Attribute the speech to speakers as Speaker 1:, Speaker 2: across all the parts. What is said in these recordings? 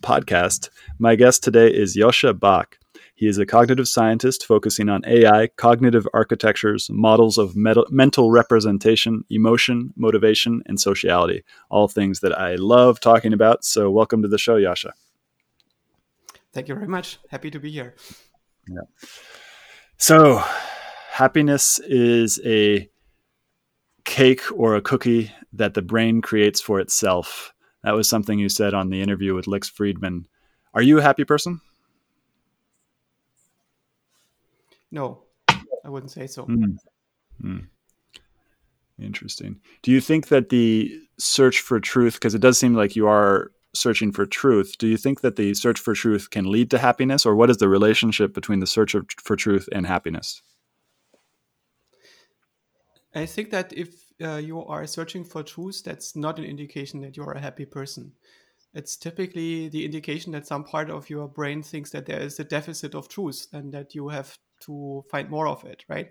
Speaker 1: podcast. My guest today is Joscha Bach. He is a cognitive scientist focusing on AI, cognitive architectures, models of mental representation, emotion, motivation, and sociality. All things that I love talking about. So, welcome to the show, Joscha.
Speaker 2: Thank you very much. Happy to be here.
Speaker 1: Yeah. So, happiness is a cake or a cookie that the brain creates for itself. That was something you said on the interview with Lex Fridman. Are you a happy person?
Speaker 2: No, I wouldn't say so. Mm. Mm.
Speaker 1: Interesting. Do you think that the search for truth, because it does seem like you are searching for truth, do you think that the search for truth can lead to happiness, or what is the relationship between the search of, for truth and happiness?
Speaker 2: I think that if uh, you are searching for truth, that's not an indication that you're a happy person. It's typically the indication that some part of your brain thinks that there is a deficit of truth and that you have to find more of it, right?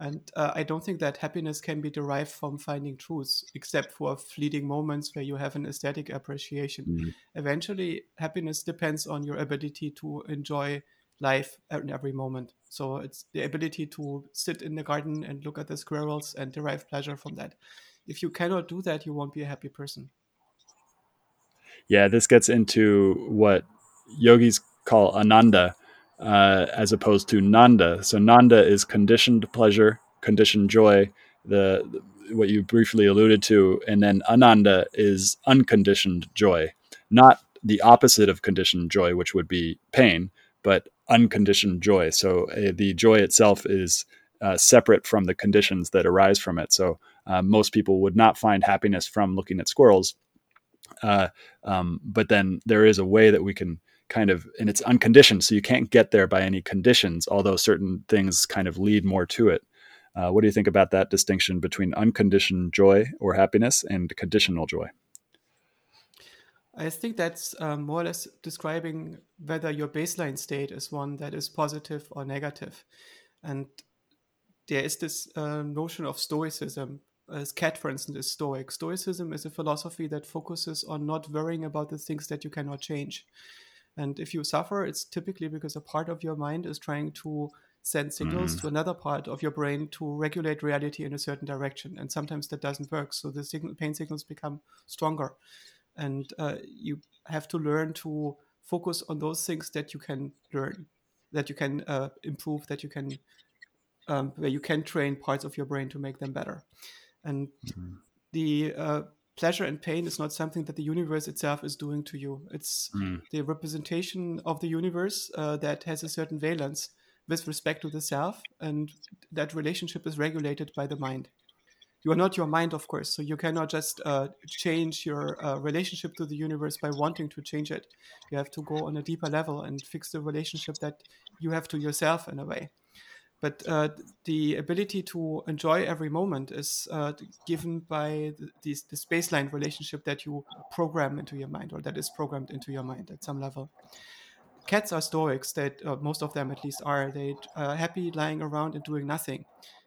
Speaker 2: And uh, I don't think that happiness can be derived from finding truth, except for fleeting moments where you have an aesthetic appreciation. Mm-hmm. Eventually, happiness depends on your ability to enjoy life in every moment. So it's the ability to sit in the garden and look at the squirrels and derive pleasure from that. If you cannot do that, you won't be a happy person.
Speaker 1: Yeah, this gets into what yogis call ananda uh, as opposed to nanda. So nanda is conditioned pleasure, conditioned joy, the what you briefly alluded to, and then ananda is unconditioned joy, not the opposite of conditioned joy, which would be pain, but unconditioned joy. So uh, the joy itself is uh, separate from the conditions that arise from it. So uh, most people would not find happiness from looking at squirrels. Uh, um, but then there is a way that we can kind of, and it's unconditioned. So you can't get there by any conditions, although certain things kind of lead more to it. Uh, what do you think about that distinction between unconditioned joy or happiness and conditional joy?
Speaker 2: I think that's um, more or less describing whether your baseline state is one that is positive or negative. And there is this uh, notion of stoicism. As Cat, for instance, is Stoic. Stoicism is a philosophy that focuses on not worrying about the things that you cannot change. And if you suffer, it's typically because a part of your mind is trying to send signals mm. to another part of your brain to regulate reality in a certain direction. And sometimes that doesn't work. So the signal, pain signals become stronger and uh, you have to learn to focus on those things that you can learn that you can uh, improve that you can um, where you can train parts of your brain to make them better and mm-hmm. the uh, pleasure and pain is not something that the universe itself is doing to you it's mm. the representation of the universe uh, that has a certain valence with respect to the self and that relationship is regulated by the mind you are not your mind, of course. So you cannot just uh, change your uh, relationship to the universe by wanting to change it. You have to go on a deeper level and fix the relationship that you have to yourself in a way. But uh, the ability to enjoy every moment is uh, given by the, this, baseline relationship that you program into your mind, or that is programmed into your mind at some level cats are stoics that uh, most of them at least are they uh, happy lying around and doing nothing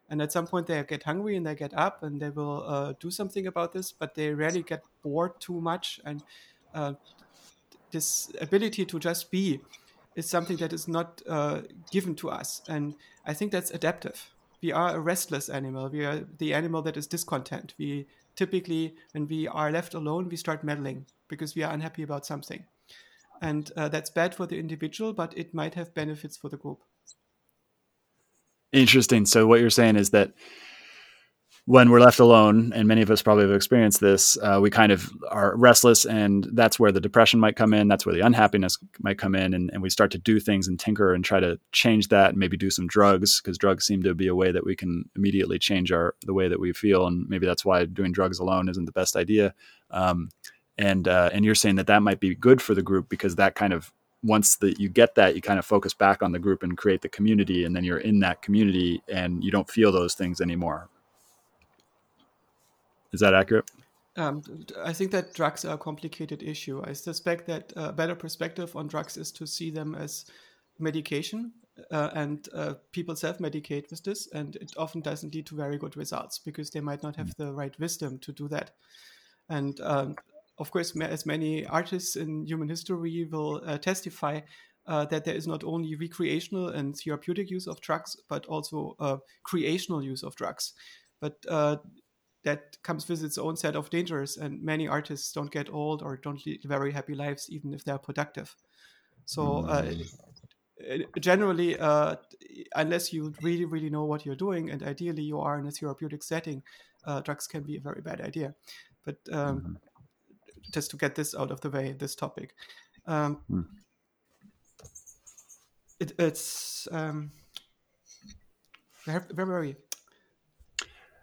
Speaker 2: and at some point they get hungry and they get up and they will uh, do something about this but they rarely get bored too much. And uh, this ability to just be is something that is not uh, given to us. And i think that's adaptive. We are a restless animal. We are the animal that is discontent. We typically when we are left alone we start meddling because we are unhappy about something. And uh, that's bad for the individual but it might have benefits for the group
Speaker 1: Interesting. So what you're saying is that when we're left alone, and many of us probably have experienced this, uh, we kind of are restless, and that's where the depression might come in. That's where the unhappiness might come in, and, and we start to do things and tinker and try to change that, and maybe do some drugs because drugs seem to be a way that we can immediately change our the way that we feel, and maybe that's why doing drugs alone isn't the best idea. Um, and uh, and you're saying that that might be good for the group because that kind of once that you get that, you kind of focus back on the group and create the community, and then you're in that community and you don't feel those things anymore. Is that accurate?
Speaker 2: Um, I think that drugs are a complicated issue. I suspect that a better perspective on drugs is to see them as medication, uh, and uh, people self-medicate with this, and it often doesn't lead to very good results because they might not have mm. the right wisdom to do that. And um, of course, as many artists in human history will uh, testify, uh, that there is not only recreational and therapeutic use of drugs, but also uh, creational use of drugs. But uh, that comes with its own set of dangers, and many artists don't get old or don't lead very happy lives, even if they're productive. So, uh, mm. generally, uh, unless you really, really know what you're doing, and ideally you are in a therapeutic setting, drugs can be a very bad idea. But um, mm-hmm just to get this out of the way, this topic. Um, hmm. it, it's um, where, where were we?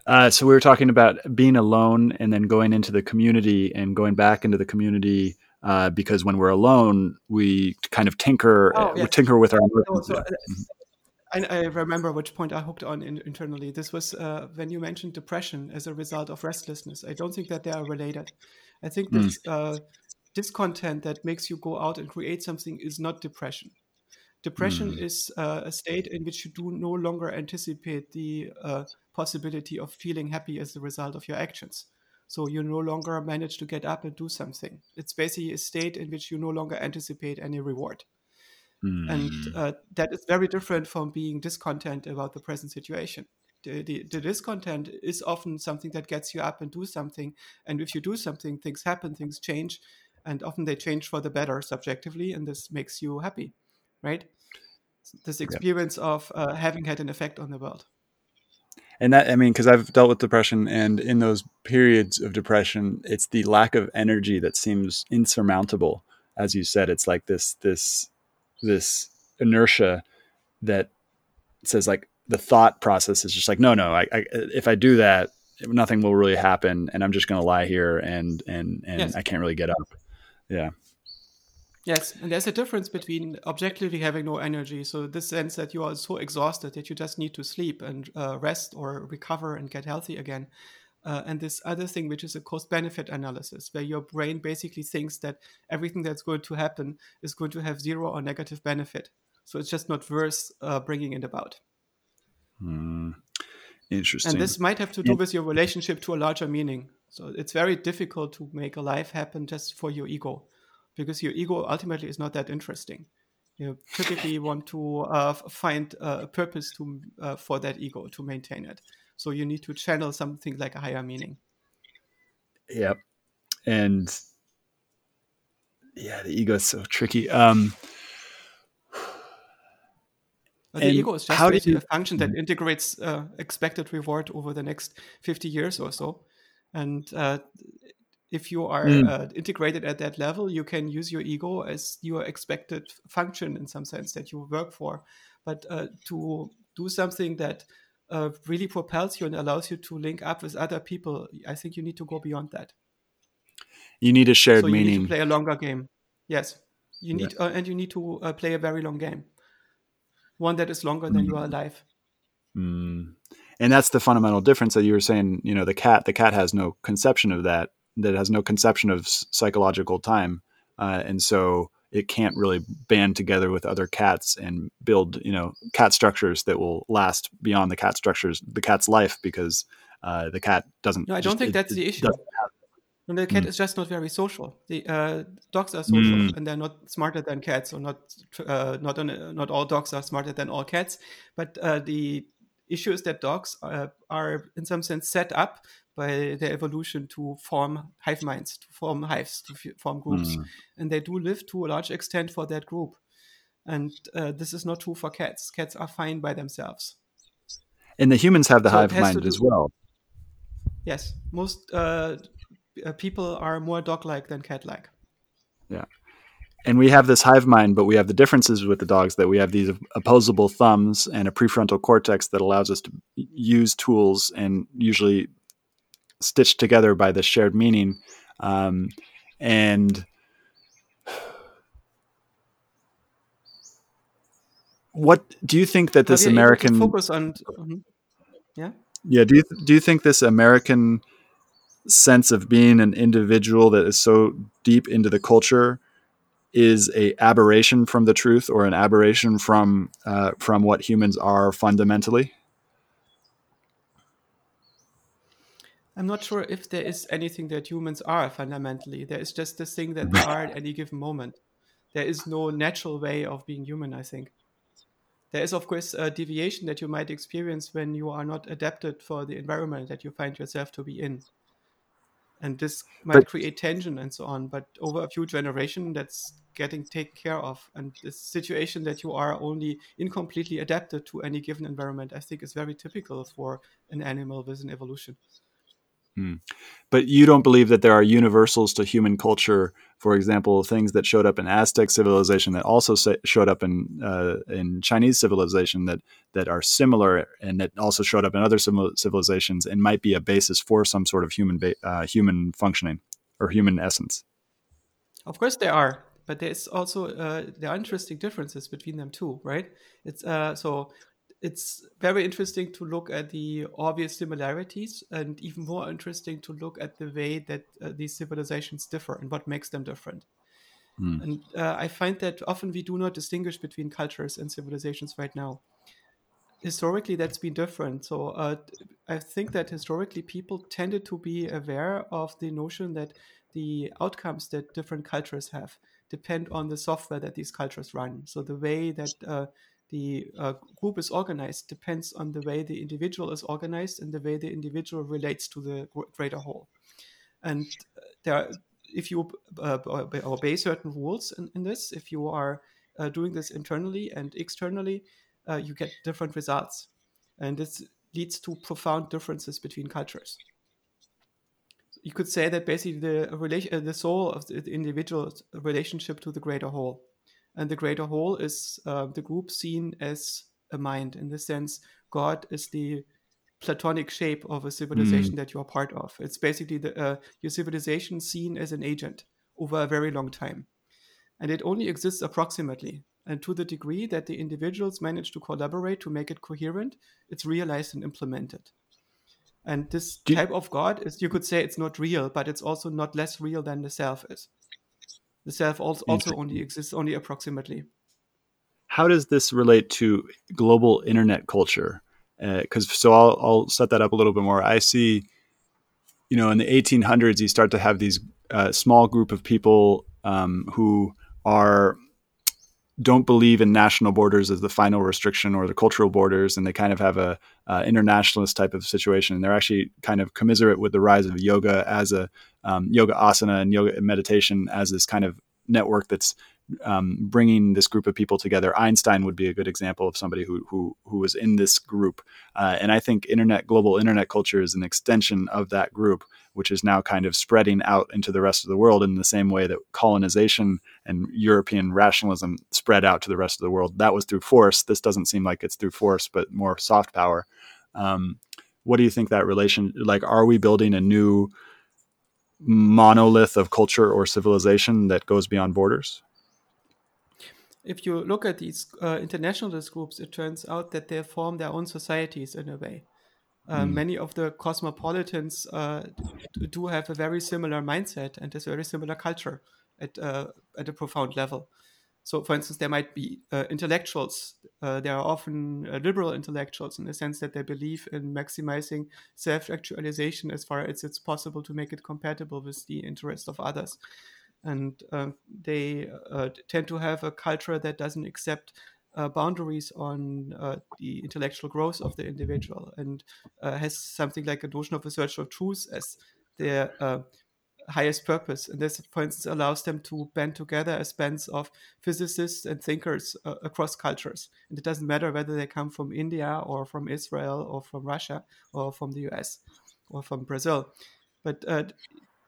Speaker 1: Uh, so we were talking about being alone and then going into the community and going back into the community uh, because when we're alone, we kind of tinker, oh, yes. we tinker with our emotions. So,
Speaker 2: mm-hmm. I, I, remember which point I hooked on in, internally. This was uh, when you mentioned depression as a result of restlessness. I don't think that they are related. I think mm. this uh, discontent that makes you go out and create something is not depression. Depression mm. is uh, a state in which you do no longer anticipate the uh, possibility of feeling happy as a result of your actions. So you no longer manage to get up and do something. It's basically a state in which you no longer anticipate any reward. Mm. And hmm. uh, that is very different from being discontent about the present situation the, the, the, discontent is often something that gets you up and do something. And if you do something, things happen, things change, and often they change for the better subjectively, and this makes you happy, right? This experience yeah. of uh, having had an effect on the world.
Speaker 1: and that i mean because i've dealt with depression and in those periods of depression it's the lack of energy that seems insurmountable as you said it's like this this this inertia that says like the thought process is just like no no I, I if i do that nothing will really happen and i'm just going to lie here and and and yes. i can't really get up yeah
Speaker 2: Yes, and there's a difference between objectively having no energy, so this sense that you are so exhausted that you just need to sleep and uh, rest or recover and get healthy again, uh, and this other thing, which is a cost benefit analysis, where your brain basically thinks that everything that's going to happen is going to have zero or negative benefit. So it's just not worth uh, bringing it about.
Speaker 1: Mm, interesting.
Speaker 2: And this might have to do yeah. with your relationship to a larger meaning. So it's very difficult to make a life happen just for your ego because your ego ultimately is not that interesting. You typically want to uh, find a purpose to uh, for that ego to maintain it. So you need to channel something like a higher meaning.
Speaker 1: Yep, and yeah, the ego is so tricky. Um,
Speaker 2: the ego is just basically you... a function that mm-hmm. integrates uh, expected reward over the next 50 years or so. And uh, if you are mm. uh, integrated at that level, you can use your ego as your expected function in some sense that you work for. But uh, to do something that uh, really propels you and allows you to link up with other people, I think you need to go beyond that.
Speaker 1: You need a shared
Speaker 2: so
Speaker 1: meaning.
Speaker 2: You need to play a longer game. Yes, you need, yeah. Uh, and you need to uh, play a very long game, one that is longer mm. than you are mm. alive.
Speaker 1: Mm. And that's the fundamental difference that you were saying. You know, the cat, the cat has no conception of that that has no conception of psychological time, uh, and so it can't really band together with other cats and build you know cat structures that will last beyond the cat structures the cat's life because uh, the cat doesn't.
Speaker 2: No, I don't think it, that's the issue. And the cat mm. is just not very social. The uh, dogs are social, mm. and they're not smarter than cats, or not uh, not on, not all dogs are smarter than all cats. But uh, the issue is that dogs are, are, in some sense, set up by their evolution to form hive minds, to form hives, to f- form groups. Mm. And they do live to a large extent for that group. And uh, this is not true for cats. Cats are fine by themselves.
Speaker 1: And the humans have the so hive mind as well.
Speaker 2: Yes, most uh, people are more dog-like than cat-like.
Speaker 1: Yeah, and we have this hive mind, but we have the differences with the dogs that we have these opposable thumbs and a prefrontal cortex that allows us to use tools and usually stitched together by this shared meaning. Um, and what do you think that this American
Speaker 2: focus on? Mm-hmm. Yeah.
Speaker 1: Yeah. Do you do you think this American sense of being an individual that is so deep into the culture is a aberration from the truth or an aberration from uh, from what humans are fundamentally?
Speaker 2: I'm not sure if there is anything that humans are fundamentally. There is just this thing that they are at any given moment. There is no natural way of being human, I think. There is, of course, a deviation that you might experience when you are not adapted for the environment that you find yourself to be in. And this might but, create tension and so on. But over a few generations, that's getting taken care of. And this situation that you are only incompletely adapted to any given environment, I think, is very typical for an animal with an evolution.
Speaker 1: Hmm. But you don't believe that there are universals to human culture, for example, things that showed up in Aztec civilization that also showed up in uh, in Chinese civilization that that are similar and that also showed up in other civilizations and might be a basis for some sort of human ba- uh, human functioning or human essence.
Speaker 2: Of course, there are, but there's also uh, there are interesting differences between them too, right? It's uh, so it's very interesting to look at the obvious similarities and even more interesting to look at the way that uh, these civilizations differ and what makes them different. Mm. And uh, I find that often we do not distinguish between cultures and civilizations right now. Historically, that's been different. So uh, I think that historically people tended to be aware of the notion that the outcomes that different cultures have depend on the software that these cultures run. So the way that uh, the uh, group is organized depends on the way the individual is organized and the way the individual relates to the greater whole. And uh, there, are, if you uh, obey certain rules in, in, this, if you are uh, doing this internally and externally, uh, you get different results. And this leads to profound differences between cultures. You could say that basically the relation, uh, the soul of the individual's relationship to the greater whole, and the greater whole is uh, the group seen as a mind. In this sense, God is the platonic shape of a civilization mm. that you are part of. It's basically the, uh, your civilization seen as an agent over a very long time. And it only exists approximately. And to the degree that the individuals manage to collaborate to make it coherent, it's realized and implemented. And this type of God is, you could say, it's not real, but it's also not less real than the self is. The self also, also only exists only approximately.
Speaker 1: How does this relate to global internet culture? Because uh, so I'll, I'll set that up a little bit more. I see, you know, in the 1800s, you start to have these uh, small group of people um, who are don't believe in national borders as the final restriction or the cultural borders, and they kind of have a uh, internationalist type of situation. And they're actually kind of commiserate with the rise of yoga as a um, yoga asana and yoga meditation as this kind of network that's um, bringing this group of people together. Einstein would be a good example of somebody who who, who was in this group, uh, and I think internet global internet culture is an extension of that group, which is now kind of spreading out into the rest of the world in the same way that colonization and European rationalism spread out to the rest of the world. That was through force. This doesn't seem like it's through force, but more soft power. Um, what do you think that relation like? Are we building a new monolith of culture or civilization that goes beyond borders?
Speaker 2: if you look at these uh, internationalist groups, it turns out that they form their own societies in a way. Uh, mm. Many of the cosmopolitans uh, do have a very similar mindset and a very similar culture at uh, at a profound level. So, for instance, there might be uh, intellectuals. Uh, there are often liberal intellectuals in the sense that they believe in maximizing self-actualization as far as it's possible to make it compatible with the interest of others and uh, they uh, tend to have a culture that doesn't accept uh, boundaries on uh, the intellectual growth of the individual and uh, has something like a notion of a search of truth as their uh, highest purpose. And this, for instance, allows them to band together as bands of physicists and thinkers across cultures. And it doesn't matter whether they come from India or from Israel or from Russia or from the US or from Brazil. But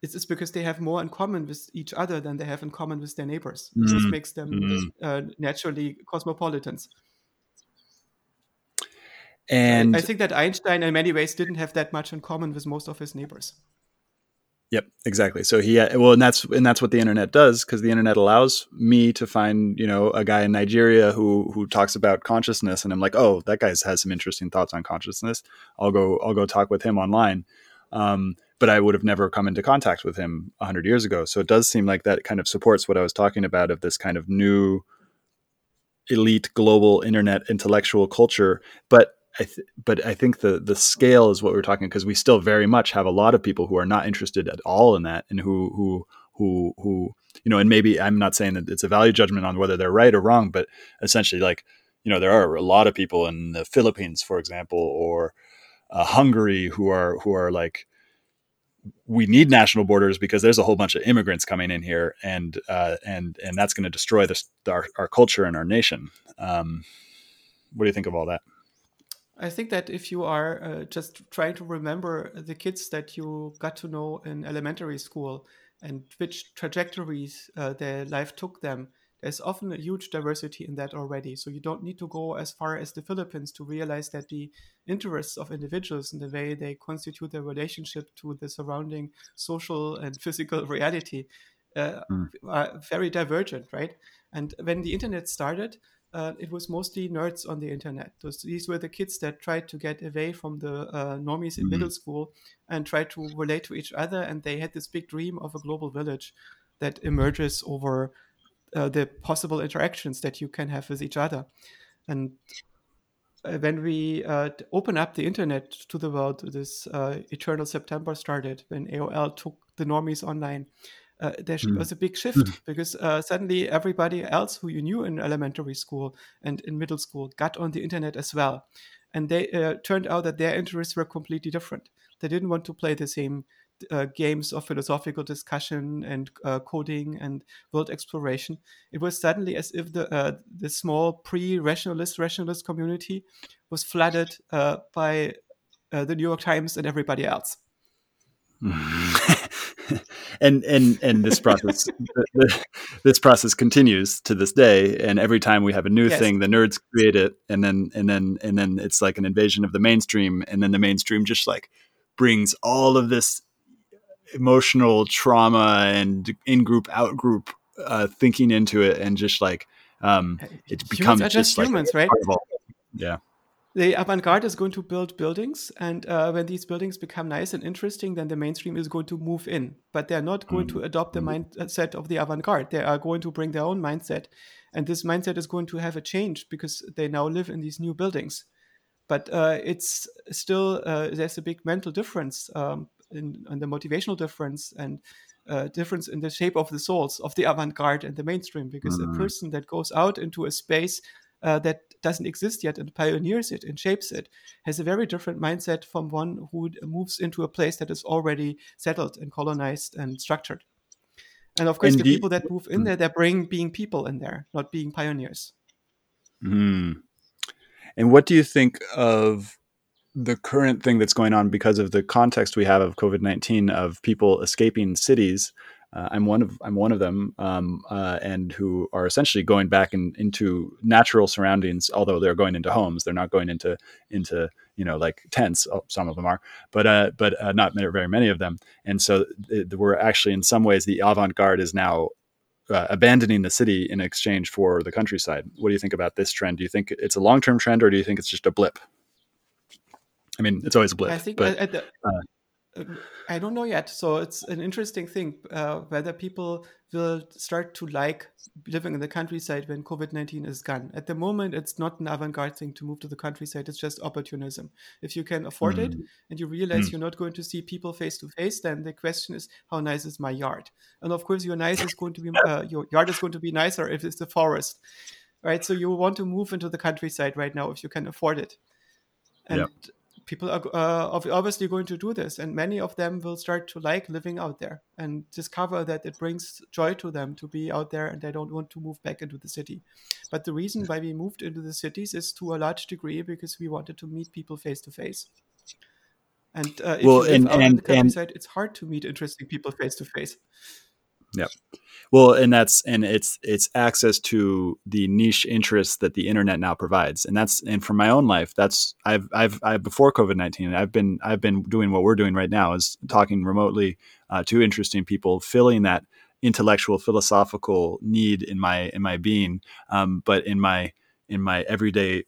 Speaker 2: it's, it's because they have more in common with each other than they have in common with their neighbors. Mm. This makes them mm. uh, naturally cosmopolitans.
Speaker 1: And
Speaker 2: I, think that Einstein, in many ways, didn't have that much in common with most of his neighbors.
Speaker 1: Yep, exactly. So he well, and that's and that's what the internet does because the internet allows me to find you know a guy in Nigeria who who talks about consciousness, and I'm like, oh, that guy has some interesting thoughts on consciousness. I'll go I'll go talk with him online. Um, but I would have never come into contact with him a 100 years ago. So it does seem like that kind of supports what I was talking about of this kind of new elite global internet intellectual culture. But I th- but I think the the scale is what we're talking because we still very much have a lot of people who are not interested at all in that and who who who who you know and maybe I'm not saying that it's a value judgment on whether they're right or wrong, but essentially like you know there are a lot of people in the Philippines, for example, or uh, Hungary who are who are like we need national borders because there's a whole bunch of immigrants coming in here, and uh, and and that's going to destroy this our, our culture and our nation. Um, what do you think of all that?
Speaker 2: I think that if you are uh, just trying to remember the kids that you got to know in elementary school and which trajectories uh, their life took them, there's often a huge diversity in that already. So you don't need to go as far as the Philippines to realize that the interests of individuals and the way they constitute their relationship to the surrounding social and physical reality uh, mm. are very divergent, right? And when the internet started, uh, it was mostly nerds on the internet. Those, these were the kids that tried to get away from the uh, normies in mm-hmm. middle school and tried to relate to each other. And they had this big dream of a global village that emerges over uh, the possible interactions that you can have with each other. And uh, when we uh, open up the internet to the world, this uh, eternal September started when AOL took the normies online. Uh, there mm. was a big shift mm. because uh, suddenly everybody else who you knew in elementary school and in middle school got on the internet as well. And they turned out that their interests were completely different. They didn't want to play the same uh, games of philosophical discussion and uh, coding and world exploration. It was suddenly as if the uh, the small pre-rationalist rationalist community was flooded uh, by uh, the New York Times and everybody else.
Speaker 1: and and and this process the, the, this process continues to this day. And every time we have a new yes. thing the nerds create it. And then and then and then it's like an invasion of the mainstream. And then the mainstream just like brings all of this emotional trauma and in group out group uh, thinking into it and just like um it becomes just, just
Speaker 2: humans
Speaker 1: like,
Speaker 2: right
Speaker 1: yeah
Speaker 2: the avant-garde is going to build buildings and uh, when these buildings become nice and interesting then the mainstream is going to move in but they're not going mm-hmm. to adopt the mm-hmm. mindset of the avant-garde they are going to bring their own mindset and this mindset is going to have a change because they now live in these new buildings but uh, it's still uh, there's a big mental difference um, in, in, the motivational difference and uh, difference in the shape of the souls of the avant-garde and the mainstream because mm-hmm. a person that goes out into a space uh, that doesn't exist yet and pioneers it and shapes it has a very different mindset from one who moves into a place that is already settled and colonized and structured. And of course, Indeed. the people that move in there, they bring being people in there, not being pioneers.
Speaker 1: Mm. And what do you think of the current thing that's going on because of the context we have of COVID nineteen of people escaping cities uh, I'm one of I'm one of them, um, uh, and who are essentially going back in, into natural surroundings. Although they're going into homes, they're not going into into you know like tents. Oh, some of them are, but uh, but uh, not very many of them. And so it, we're actually in some ways the avant-garde is now uh, abandoning the city in exchange for the countryside. What do you think about this trend? Do you think it's a long-term trend, or do you think it's just a blip? I mean, it's always a blip.
Speaker 2: I think
Speaker 1: but,
Speaker 2: the, uh, I don't know yet. So it's an interesting thing uh, whether people will start to like living in the countryside when COVID 19 is gone. At the moment, it's not an avant garde thing to move to the countryside, it's just opportunism. If you can afford mm. it mm-hmm. and you realize mm. you're not going to see people face to face, then the question is, how nice is my yard? And of course, your nice is going to be uh, your yard is going to be nicer if it's the forest, right? So you want to move into the countryside right now if you can afford it. And yep people are uh, obviously going to do this, and many of them will start to like living out there and discover that it brings joy to them to be out there, and they don't want to move back into the city. But the reason why we moved into the cities is to a large degree because we wanted to meet people face to face. And uh, if well, you live and, out and, in the countryside, and... it's hard to meet interesting people face to face.
Speaker 1: Yeah. Well, and that's and it's it's access to the niche interests that the internet now provides, and that's and for my own life, that's I've I've, I've before COVID nineteen, I've been I've been doing what we're doing right now is talking remotely uh, to interesting people, filling that intellectual philosophical need in my in my being, um, but in my in my everyday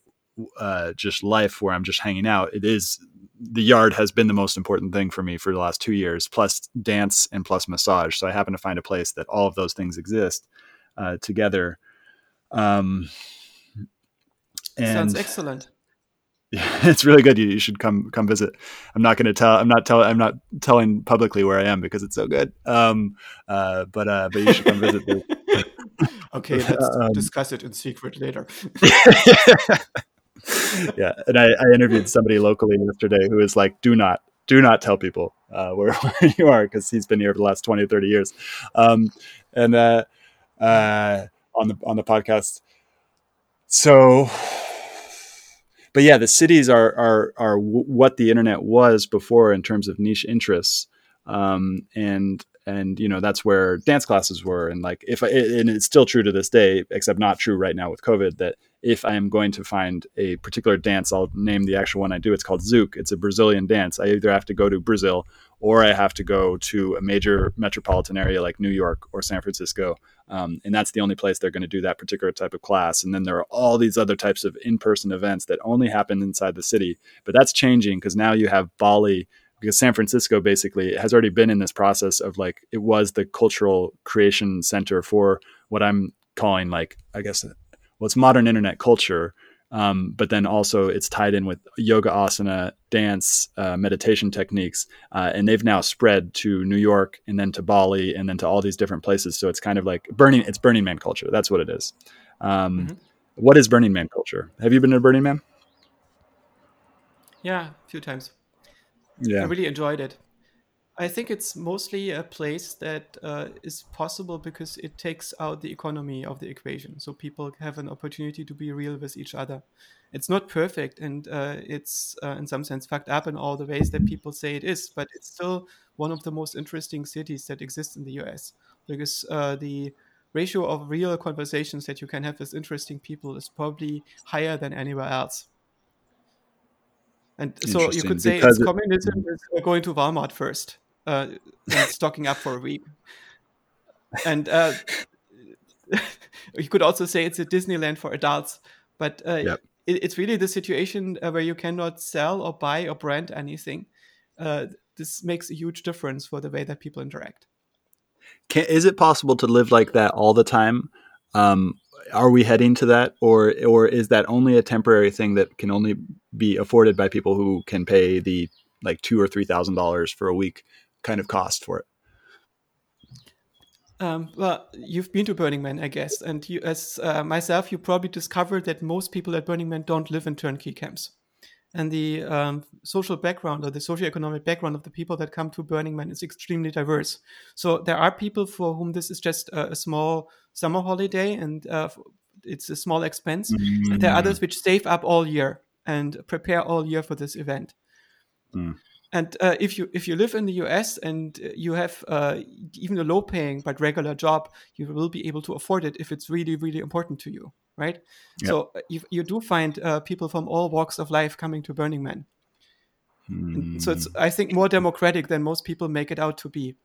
Speaker 1: uh, just life where I'm just hanging out, it is the yard has been the most important thing for me for the last two years, plus dance and plus massage. So I happen to find a place that all of those things exist uh, together. Um,
Speaker 2: and Sounds excellent.
Speaker 1: Yeah, it's really good. You, you should come come visit. I'm not going to tell. I'm not telling. I'm not telling publicly where I am because it's so good. Um, uh, but uh, but you should come visit.
Speaker 2: okay, let's um, discuss it in secret later
Speaker 1: yeah, and I, I, interviewed somebody locally yesterday who was like, "Do not, do not tell people uh, where, where, you are," because he's been here for the last 20 or 30 years. Um, and uh, uh, on the on the podcast, so, but yeah, the cities are are are what the internet was before in terms of niche interests, um, and and you know that's where dance classes were and like if I, and it's still true to this day except not true right now with covid that if I am going to find a particular dance, I'll name the actual one I do. It's called Zouk. It's a Brazilian dance. I either have to go to Brazil or I have to go to a major metropolitan area like New York or San Francisco. Um, and that's the only place they're going to do that particular type of class. And then there are all these other types of in person events that only happen inside the city. But that's changing because now you have Bali. Because San Francisco basically has already been in this process of like, it was the cultural creation center for what I'm calling like, I guess, well, it's modern internet culture, um, but then also it's tied in with yoga asana, dance, uh, meditation techniques, uh, and they've now spread to New York and then to Bali and then to all these different places. So it's kind of like Burning. It's Burning Man culture. That's what it is. Um, mm-hmm. what is Burning Man culture? Have you been to Burning Man?
Speaker 2: Yeah, a few times.
Speaker 1: Yeah,
Speaker 2: I really enjoyed it. I think it's mostly a place that uh, is possible because it takes out the economy of the equation. So people have an opportunity to be real with each other. It's not perfect, and uh, it's uh, in some sense fucked up in all the ways that people say it is. But it's still one of the most interesting cities that exists in the U.S. because uh, the ratio of real conversations that you can have with interesting people is probably higher than anywhere else. And so you could say because it's it, communism is going to Walmart first uh, and stocking up for a week. And uh, you could also say it's a Disneyland for adults. But uh, yep. it, it's really the situation uh, where you cannot sell or buy or brand anything. Uh, this makes a huge difference for the way that people interact.
Speaker 1: Can, is it possible to live like that all the time? Um, are we heading to that, or or is that only a temporary thing that can only be afforded by people who can pay the like two or three thousand dollars for a week kind of cost for it?
Speaker 2: Um, well, you've been to Burning Man, I guess, and you, as uh, myself, you probably discovered that most people at Burning Man don't live in turnkey camps, and the um, social background or the socioeconomic background of the people that come to Burning Man is extremely diverse. So there are people for whom this is just a, a small summer holiday and uh, it's a small expense. Mm. And there are others which save up all year and prepare all year for this event. Mm. And uh, if you if you live in the U.S. and you have uh, even a low-paying but regular job, you will be able to afford it if it's really really important to you, right? Yep. So uh, you, you do find uh, people from all walks of life coming to Burning Man. Mm. So it's hmm. I think more democratic than most people make it out to be.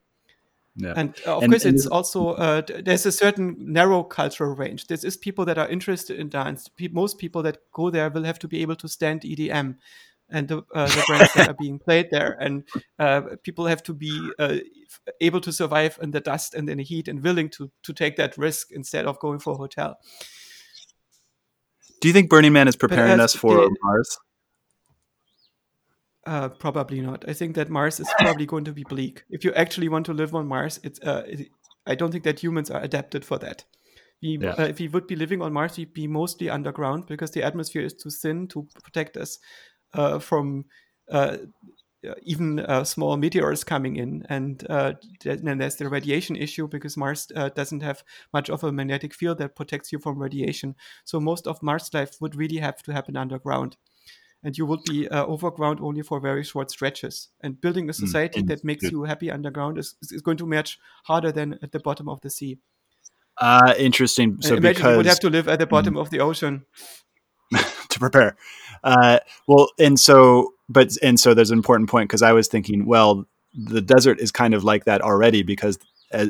Speaker 2: Yeah. And uh, of and, course, and it's also uh, there's a certain narrow cultural range. This is people that are interested in dance. Most people that go there will have to be able to stand EDM and the, uh, the brands that are being played there, and uh, people have to be uh, able to survive in the dust and in the heat and willing to to take that risk instead of going for a hotel.
Speaker 1: Do you think Burning Man is preparing us for Mars?
Speaker 2: Uh, probably not. I think that Mars is probably going to be bleak. If you actually want to live on Mars, it's. Uh, it, I don't think that humans are adapted for that. We, yeah. uh, if we would be living on Mars, we'd be mostly underground because the atmosphere is too thin to protect us uh, from uh, even uh, small meteors coming in. And then there's the radiation issue because Mars doesn't have much of a magnetic field that protects you from radiation. So most of Mars life would really have to happen underground and you would be uh, overground only for very short stretches. And building a hmm, society mm, that makes you happy underground is, is going to much harder than at the bottom of the sea.
Speaker 1: Uh, interesting. So
Speaker 2: imagine because... you would have to live at the bottom mm. of the ocean
Speaker 1: to prepare. Uh, well, and so, but and so there's an important point because I was thinking, well, the desert is kind of like that already because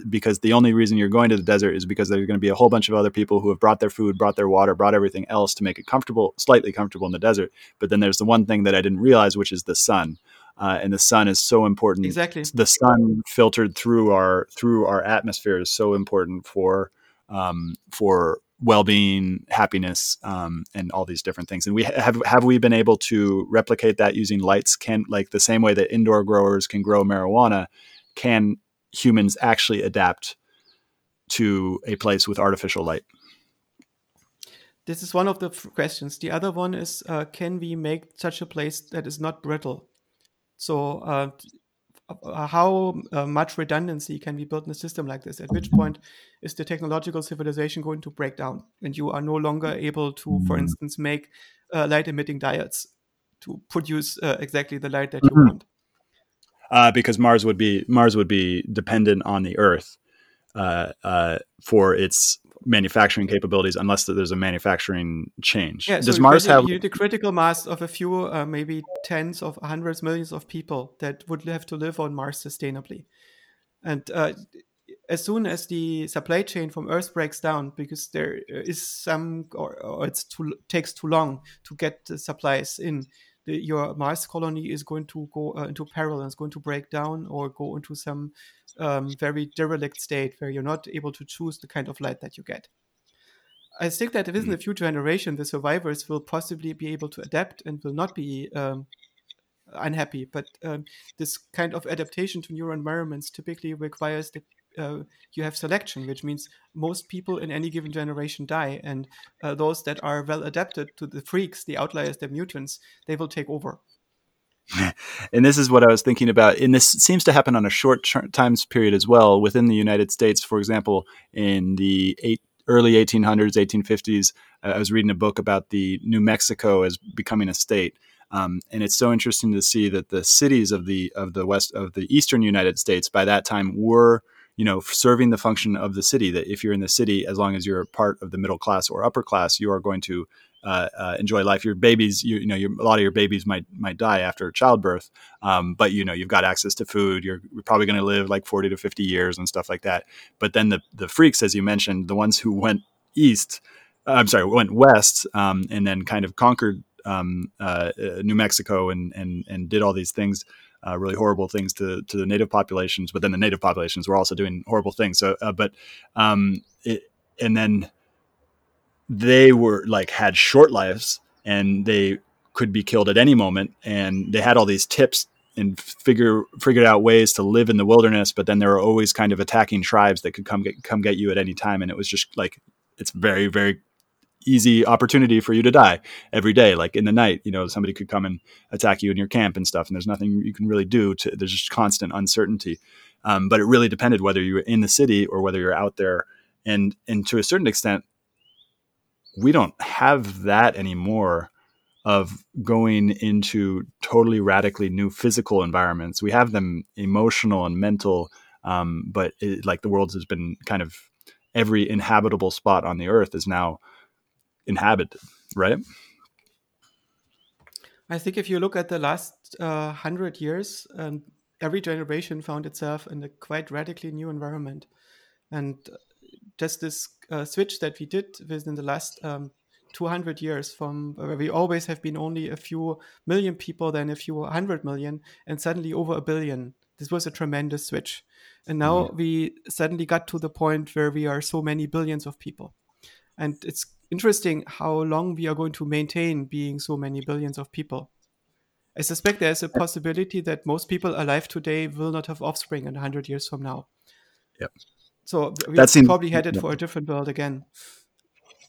Speaker 1: because the only reason you're going to the desert is because there's going to be a whole bunch of other people who have brought their food, brought their water, brought everything else to make it comfortable, slightly comfortable in the desert. But then there's the one thing that I didn't realize, which is the sun. Uh, and the sun is so important.
Speaker 2: Exactly.
Speaker 1: The sun filtered through our through our atmosphere is so important for um, for well-being, happiness, um, and all these different things. And we have have we been able to replicate that using lights? Can like the same way that indoor growers can grow marijuana, can humans actually adapt to a place with artificial light?
Speaker 2: This is one of the questions. The other one is uh, can we make such a place that is not brittle? So, uh, uh, how uh, much redundancy can we build in a system like this? At which point is the technological civilization going to break down and you are no longer able to, for instance, make uh, light emitting diodes to produce uh, exactly the light that you mm-hmm. want?
Speaker 1: Uh, because Mars would be Mars would be dependent on the Earth uh, uh, for its manufacturing capabilities, unless there's a manufacturing change.
Speaker 2: Yeah,
Speaker 1: Does
Speaker 2: so
Speaker 1: Mars have
Speaker 2: the critical mass of a few, uh, maybe tens of hundreds, millions of people that would have to live on Mars sustainably, and uh, as soon as the supply chain from Earth breaks down, because there is some, or, or it takes too long to get the supplies in, the, your Mars colony is going to go uh, into peril and is going to break down or go into some um, very derelict state where you're not able to choose the kind of light that you get. I think that within mm-hmm. the future generation, the survivors will possibly be able to adapt and will not be um, unhappy. But um, this kind of adaptation to new environments typically requires that uh, you have selection, which means most people in any given generation die, and uh, those that are well adapted to the freaks, the outliers, the mutants, they will take over.
Speaker 1: and this is what I was thinking about. And this seems to happen on a short times period as well within the United States. For example, in the eight, early 1800s, 1850s. Uh, I was reading a book about the New Mexico as becoming a state. Um, and it's so interesting to see that the cities of the of the west of the eastern United States by that time were you know serving the function of the city. That if you're in the city, as long as you're part of the middle class or upper class, you are going to uh, uh, enjoy life. Your babies, you, you know, your, a lot of your babies might might die after childbirth, um, but you know you've got access to food. You're probably going to live like forty to fifty years and stuff like that. But then the the freaks, as you mentioned, the ones who went east, uh, I'm sorry, went west, um, and then kind of conquered um, uh, uh, New Mexico and and and did all these things. Uh, really horrible things to, to the native populations, but then the native populations were also doing horrible things. So, but um, it, and then they were like had short lives and they could be killed at any moment and they had all these tips and figure figured out ways to live in the wilderness but then there were always kind of attacking tribes that could come get come get you at any time and it was just like it's very very easy opportunity for you to die every day. Like in the night you know somebody could come and attack you in your camp and stuff and there's nothing you can really do to there's just constant uncertainty. Um, but it really depended whether you were in the city or whether you're out there. And and to a certain extent we don't have that anymore of going into totally radically new physical environments. We have them emotional and mental, um, but it, like the world has been kind of every inhabitable spot on the earth is now inhabited, right?
Speaker 2: I think if you look at the last uh, hundred years, um, every generation found itself in a quite radically new environment, and just this uh, switch that we did within the last um, 200 years from where we always have been only a few million people, then a few hundred million, and suddenly over a billion. This was a tremendous switch. And now mm-hmm. we suddenly got to the point where we are so many billions of people. And it's interesting how long we are going to maintain being so many billions of people. I suspect there's a possibility that most people alive today will not have offspring in 100 years from now.
Speaker 1: Yep.
Speaker 2: So we that seems, probably headed for a different world again.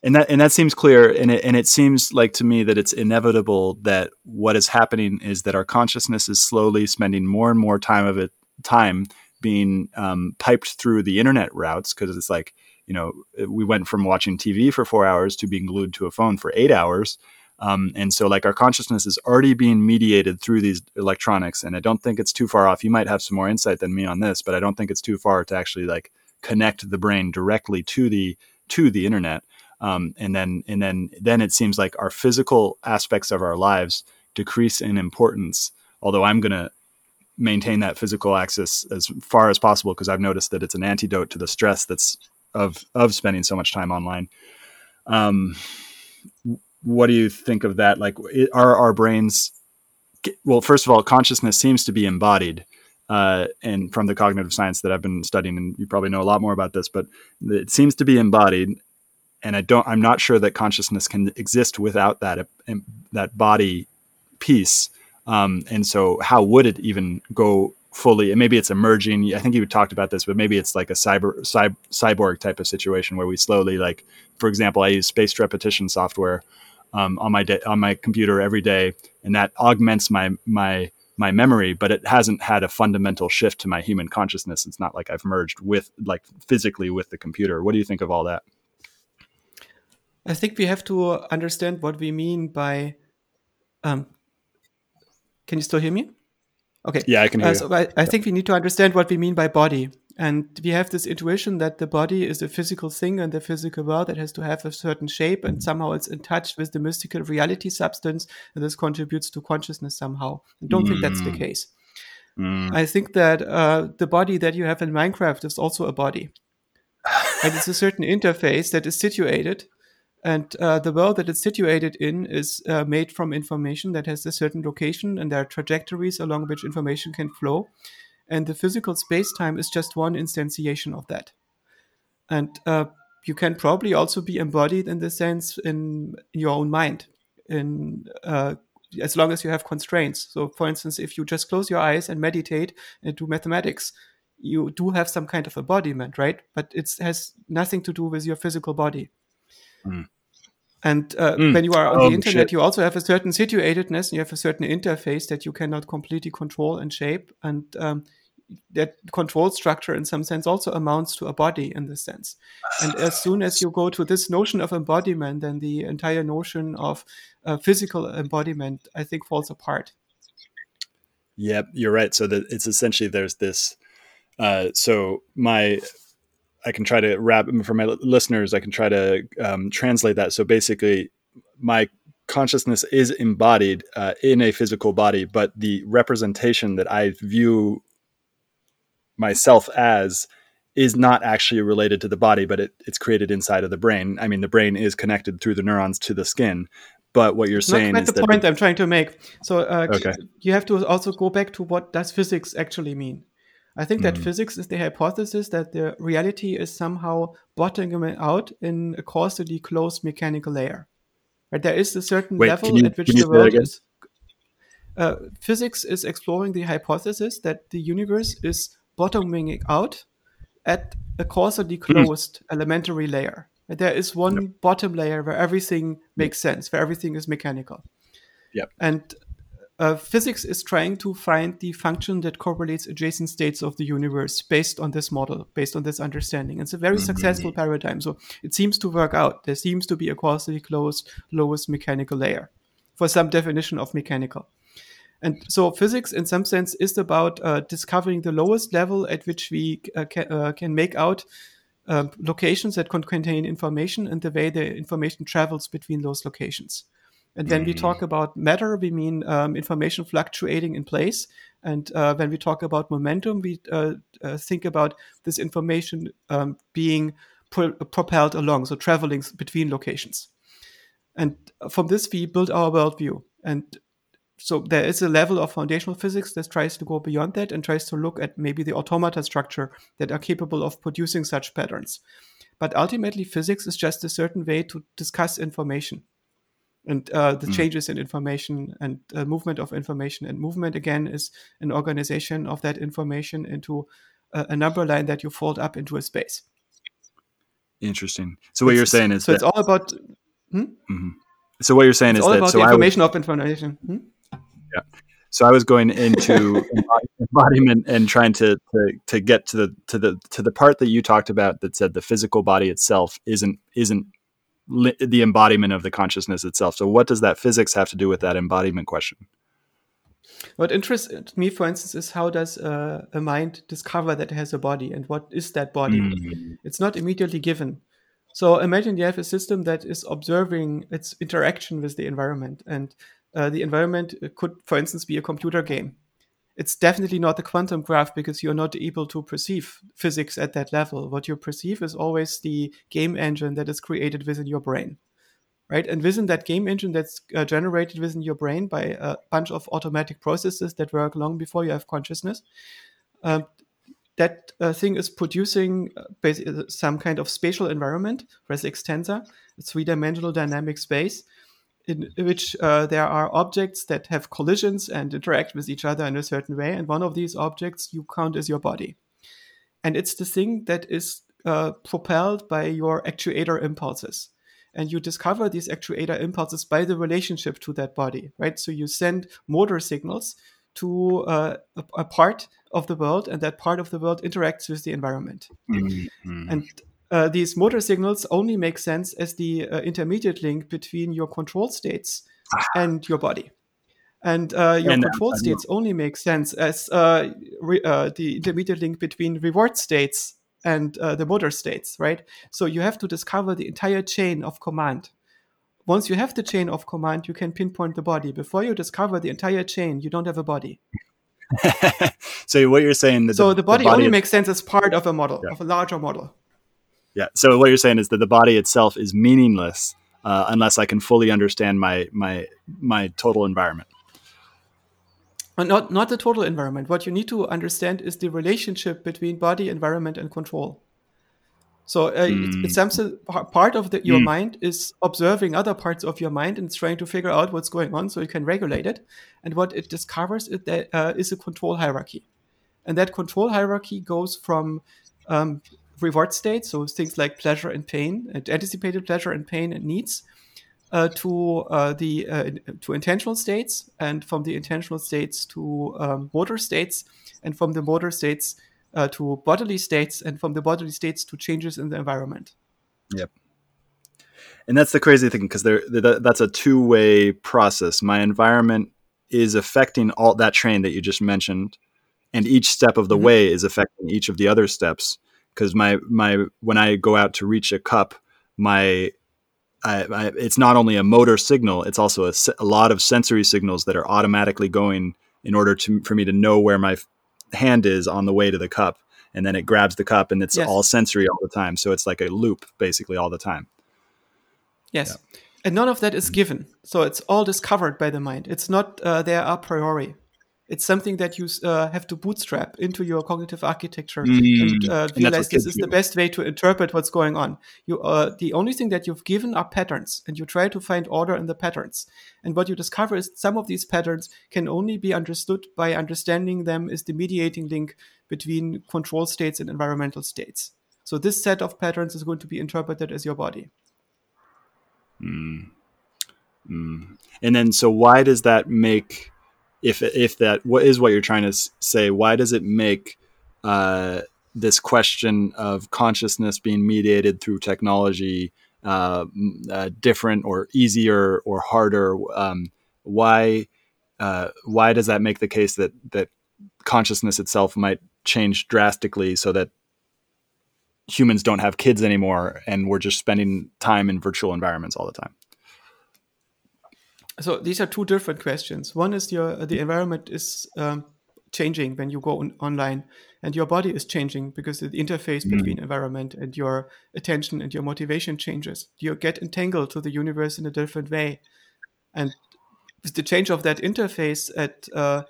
Speaker 1: And that and that seems clear, and it and it seems like to me that it's inevitable that what is happening is that our consciousness is slowly spending more and more time of it time being um, piped through the internet routes because it's like you know we went from watching TV for four hours to being glued to a phone for eight hours. Um, and so, like, our consciousness is already being mediated through these electronics. And I don't think it's too far off. You might have some more insight than me on this, but I don't think it's too far to actually like connect the brain directly to the to the internet um, and then and then then it seems like our physical aspects of our lives decrease in importance although i'm going to maintain that physical access as far as possible because i've noticed that it's an antidote to the stress that's of of spending so much time online um, what do you think of that like are our brains well first of all consciousness seems to be embodied uh, and from the cognitive science that I've been studying, and you probably know a lot more about this, but it seems to be embodied. And I don't, I'm not sure that consciousness can exist without that that body piece. Um, and so, how would it even go fully? And maybe it's emerging. I think you talked about this, but maybe it's like a cyber, cyber cyborg type of situation where we slowly, like, for example, I use spaced repetition software um, on my de- on my computer every day, and that augments my my my memory, but it hasn't had a fundamental shift to my human consciousness. It's not like I've merged with, like, physically with the computer. What do you think of all that?
Speaker 2: I think we have to understand what we mean by. Um, can you still hear me? Okay.
Speaker 1: Yeah, I can hear uh, so
Speaker 2: I, I think we need to understand what we mean by body. And we have this intuition that the body is a physical thing and the physical world that has to have a certain shape and somehow it's in touch with the mystical reality substance and this contributes to consciousness somehow. I don't mm. think that's the mm. case. Mm. I think that uh, the body that you have in Minecraft is also a body. and it's a certain interface that is situated and uh, the world that it's situated in is uh, made from information that has a certain location and there are trajectories along which information can flow. And the physical space-time is just one instantiation of that. And uh, you can probably also be embodied in the sense in, in your own mind in uh, as long as you have constraints. So for instance if you just close your eyes and meditate and do mathematics you do have some kind of embodiment right? But it has nothing to do with your physical body. Mm. And uh, mm. when you are on oh, the internet, shit. you also have a certain situatedness. You have a certain interface that you cannot completely control and shape. And um, that control structure in some sense also amounts to a body in this sense. And as soon as you go to this notion of embodiment, then the entire notion of uh, physical embodiment, I think, falls apart.
Speaker 1: Yep, you're right. So that it's essentially there's this. Uh, so my, I can try to wrap for my listeners. I can try to um, translate that. So basically, my consciousness is embodied uh, in a physical body, but the representation that I view myself as is not actually related to the body, but it, it's created inside of the brain. I mean, the brain is connected through the neurons to the skin. But what you're saying
Speaker 2: not
Speaker 1: is
Speaker 2: the point I'm trying to make. So uh,
Speaker 1: Okay.
Speaker 2: you have to also go back to what does physics actually mean. I think that
Speaker 1: Mhm.
Speaker 2: physics is the hypothesis that the reality is somehow bottoming out in a causally closed mechanical layer. Right? There is a certain
Speaker 1: Wait,
Speaker 2: level
Speaker 1: you-
Speaker 2: at which the world is. Uh, physics is exploring the hypothesis that the universe is bottoming out at a causally
Speaker 1: Hmm.
Speaker 2: closed elementary layer. There is one bottom layer where everything makes sense, where everything is mechanical.
Speaker 1: Yep.
Speaker 2: And uh, physics is trying to find the function that correlates adjacent states of the universe based on this model, based on this understanding. It's a very successful paradigm. So it seems to work out. There seems to be a causally closed lowest mechanical layer for some definition of mechanical. And so physics, in some sense, is about uh, discovering the lowest level at which we uh, ca- uh, can make out um, locations that can contain information and the way the information travels between those locations. And when we talk about matter, we mean um, information fluctuating in place. And uh, when we talk about momentum, we uh, uh, think about this information um, being pro- propelled along, so traveling between locations. And from this, we build our worldview. And so there is a level of foundational physics that tries to go beyond that and tries to look at maybe the automata structure that are capable of producing such patterns. But ultimately, physics is just a certain way to discuss information and uh, the changes in information and uh, movement of information. And movement, again, is an organization of that information into a, a number line that you fold up into a space.
Speaker 1: interesting. So what you're saying is
Speaker 2: so
Speaker 1: that
Speaker 2: it's all about
Speaker 1: so what you're saying
Speaker 2: it's
Speaker 1: is that so
Speaker 2: the
Speaker 1: I was,
Speaker 2: information of information. Hmm?
Speaker 1: so I was going into embodiment and trying to, to to get to the to the to the part that you talked about that said the physical body itself isn't isn't li- the embodiment of the consciousness itself. So what does that physics have to do with that embodiment question?
Speaker 2: What interests me, for instance, is how does uh, a mind discover that it has a body and what is that body? It's not immediately given. So imagine you have a system that is observing its interaction with the environment, and uh, the environment could, for instance, be a computer game. It's definitely not a quantum graph because you're not able to perceive physics at that level. What you perceive is always the game engine that is created within your brain right? And within that game engine that's uh, generated within your brain by a bunch of automatic processes that work long before you have consciousness, um, that uh, thing is producing uh, some kind of spatial environment, res extensa, three-dimensional dynamic space in which uh, there are objects that have collisions and interact with each other in a certain way. And one of these objects you count as your body. And it's the thing that is uh, propelled by your actuator impulses and you discover these actuator impulses by the relationship to that body, right? So you send motor signals to uh, a, a part of the world, and that part of the world interacts with the environment. And uh, these motor signals only make sense as the uh, intermediate link between your control states and your body. And uh, your
Speaker 1: And, uh,
Speaker 2: control
Speaker 1: know-
Speaker 2: states only make sense as uh, re- uh, the intermediate link between reward states and uh, the motor states, right? So you have to discover the entire chain of command. Once you have the chain of command, you can pinpoint the body. Before you discover the entire chain, you don't have a body.
Speaker 1: so what you're saying that
Speaker 2: So the body,
Speaker 1: the
Speaker 2: only
Speaker 1: of-
Speaker 2: makes sense as part of a model,
Speaker 1: Yeah.
Speaker 2: of a larger model.
Speaker 1: Yeah. So what you're saying is that the body itself is meaningless uh, unless I can fully understand my my my total environment.
Speaker 2: And not, not the total environment. What you need to understand is the relationship between body, environment, and control. So uh, it's, it's something part of the, your mind is observing other parts of your mind and it's trying to figure out what's going on so you can regulate it. And what it discovers is that uh, is a control hierarchy, and that control hierarchy goes from um, reward states, so things like pleasure and pain, and anticipated pleasure and pain and needs, uh, to uh, the uh, to intentional states, and from the intentional states to um, motor states, and from the motor states uh, to bodily states, and from the bodily states to changes in the environment.
Speaker 1: Yep. And that's the crazy thing because there that's a two way process. My environment is affecting all that train that you just mentioned, and each step of the mm-hmm. way is affecting each of the other steps. Because my my when I go out to reach a cup, my I, I, it's not only a motor signal; it's also a, a, lot of sensory signals that are automatically going in order to for me to know where my hand is on the way to the cup, and then it grabs the cup, and it's yes. all sensory all the time. So it's like a loop, basically, all the time.
Speaker 2: Yes, yeah. and none of that is given, so it's all discovered by the mind. It's not uh, there a priori it's something that you uh, have to bootstrap into your cognitive architecture mm. and uh, realize this is the best way to interpret what's going on. You, uh, the only thing that you've given are patterns, and you try to find order in the patterns. And what you discover is some of these patterns can only be understood by understanding them as the mediating link between control states and environmental states. So this set of patterns is going to be interpreted as your body.
Speaker 1: Mm. Mm. And then, so why does that make if if that what is what you're trying to say, why does it make uh, this question of consciousness being mediated through technology uh, uh, different or easier or harder? Um, why uh, why does that make the case that that consciousness itself might change drastically so that humans don't have kids anymore and we're just spending time in virtual environments all the time?
Speaker 2: So these are two different questions. One is your the environment is um, changing when you go on, online, and your body is changing because the interface mm. between environment and your attention and your motivation changes. You get entangled to the universe in a different way, and with the change of that interface at uh,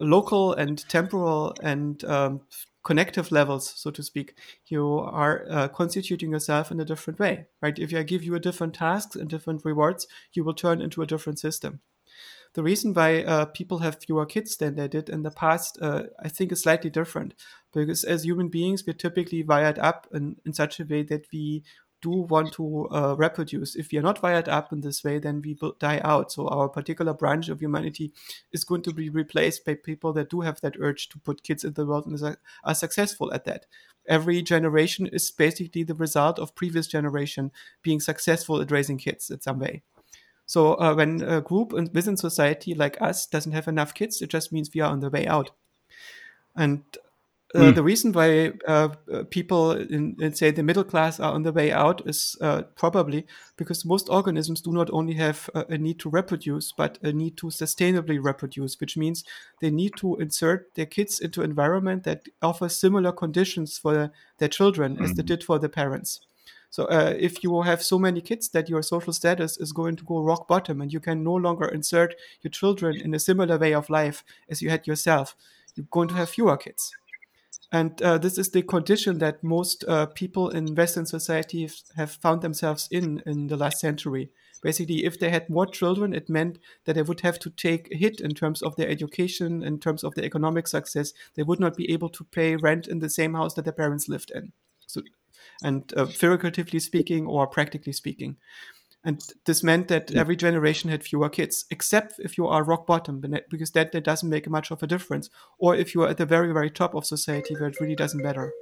Speaker 2: local and temporal and um, connective levels, so to speak, you are uh, constituting yourself in a different way, right? If I give you a different tasks and different rewards, you will turn into a different system. The reason why uh, people have fewer kids than they did in the past, uh, I think, is slightly different. Because as human beings, we're typically wired up in, in such a way that we do want to uh, reproduce. If we are not wired up in this way, then we will die out. So our particular branch of humanity is going to be replaced by people that do have that urge to put kids in the world and are successful at that. Every generation is basically the result of previous generation being successful at raising kids in some way. So uh, when a group within society like us doesn't have enough kids, it just means we are on the way out. And mm. The reason why uh, uh, people in, in, say, the middle class are on the way out is uh, probably because most organisms do not only have a, a need to reproduce, but a need to sustainably reproduce, which means they need to insert their kids into environment that offers similar conditions for their children mm. as they hmm. did for the parents. So uh, if you have so many kids that your social status is going to go rock bottom and you can no longer insert your children in a similar way of life as you had yourself, you're going to have fewer kids. And uh, this is the condition that most uh, people in Western society have found themselves in in the last century. Basically, if they had more children, it meant that they would have to take a hit in terms of their education, in terms of their economic success. They would not be able to pay rent in the same house that their parents lived in. So, and uh, figuratively speaking, or practically speaking. And this meant that every generation had fewer kids, except if you are rock bottom, because that, that doesn't make much of a difference. Or if you are at the very, very top of society, where it really doesn't matter.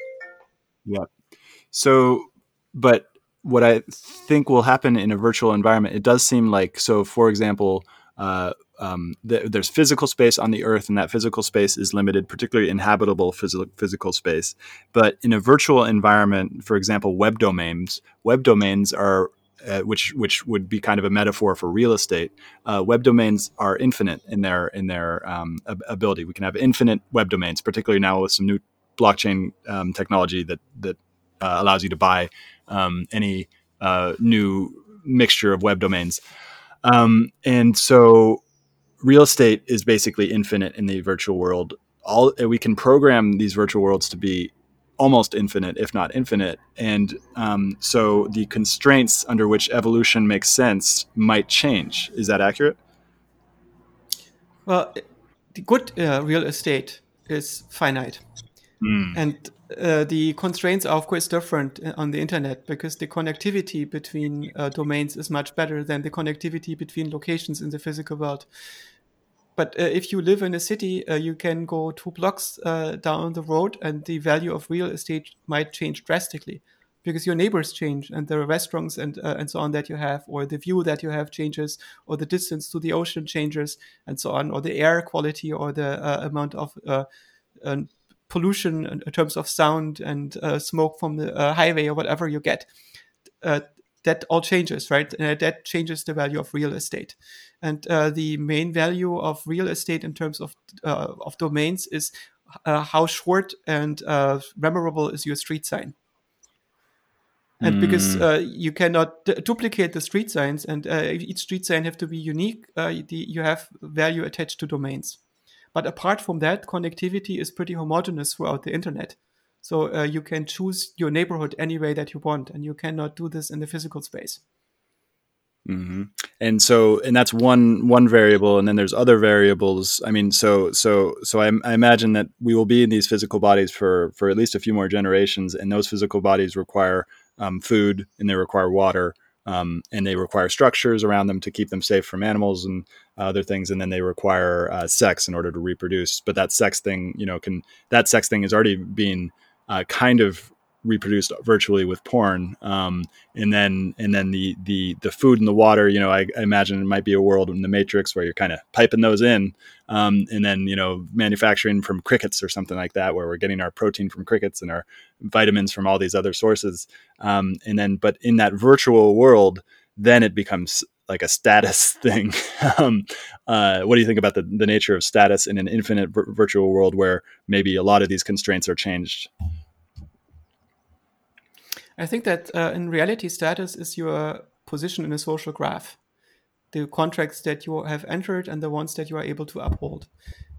Speaker 1: Yeah. So, but what I think will happen in a virtual environment, it does seem like, so for example, uh, um, th- there's physical space on the earth, and that physical space is limited, particularly inhabitable phys- physical space. But in a virtual environment, for example, web domains, web domains are uh, which which would be kind of a metaphor for real estate. Uh, web domains are infinite in their in their um, ability. We can have infinite web domains, particularly now with some new blockchain um, technology that that uh, allows you to buy um, any uh, new mixture of web domains. Um, and so, real estate is basically infinite in the virtual world. All we can program these virtual worlds to be almost infinite, if not infinite. And um, so the constraints under which evolution makes sense might change. Is that accurate?
Speaker 2: Well, the good uh, real estate is finite. Mm. And uh, the constraints are, of course, different uh, on the internet because the connectivity between uh, domains is much better than the connectivity between locations in the physical world. But uh, if you live in a city, uh, you can go two blocks uh, down the road, and the value of real estate might change drastically because your neighbors change, and the restaurants and and so on that you have, or the view that you have changes, or the distance to the ocean changes, and so on, or the air quality, or the amount of pollution in, terms of sound and uh, smoke from the uh, highway or whatever you get. Uh, that all changes, right? that changes the value of real estate. And uh, the main value of real estate in terms of uh, of domains is uh, how short and memorable is your street sign. And mm. because you cannot d- duplicate the street signs, and each street sign have to be unique, the, you have value attached to domains. But apart from that, connectivity is pretty homogeneous throughout the internet. So uh, you can choose your neighborhood any way that you want, and you cannot do this in the physical space.
Speaker 1: Mm-hmm. And so, and that's one one variable, and then there's other variables. I mean, so so so I, I, imagine that we will be in these physical bodies for for at least a few more generations, and those physical bodies require um, food and they require water um, and they require structures around them to keep them safe from animals and other things, and then they require uh, sex in order to reproduce. But that sex thing, you know, can that sex thing is already being uh, kind of reproduced virtually with porn um, and then and then the the the food and the water you know I, I, imagine it might be a world in the matrix where you're kind of piping those in um, and then you know manufacturing from crickets or something like that where we're getting our protein from crickets and our vitamins from all these other sources um, and then but in that virtual world then it becomes like a status thing. um, uh, what do you think about the, the nature of status in an infinite virtual world where maybe a lot of these constraints are changed?
Speaker 2: I think that uh, in reality, status is your position in a social graph, the contracts that you have entered and the ones that you are able to uphold.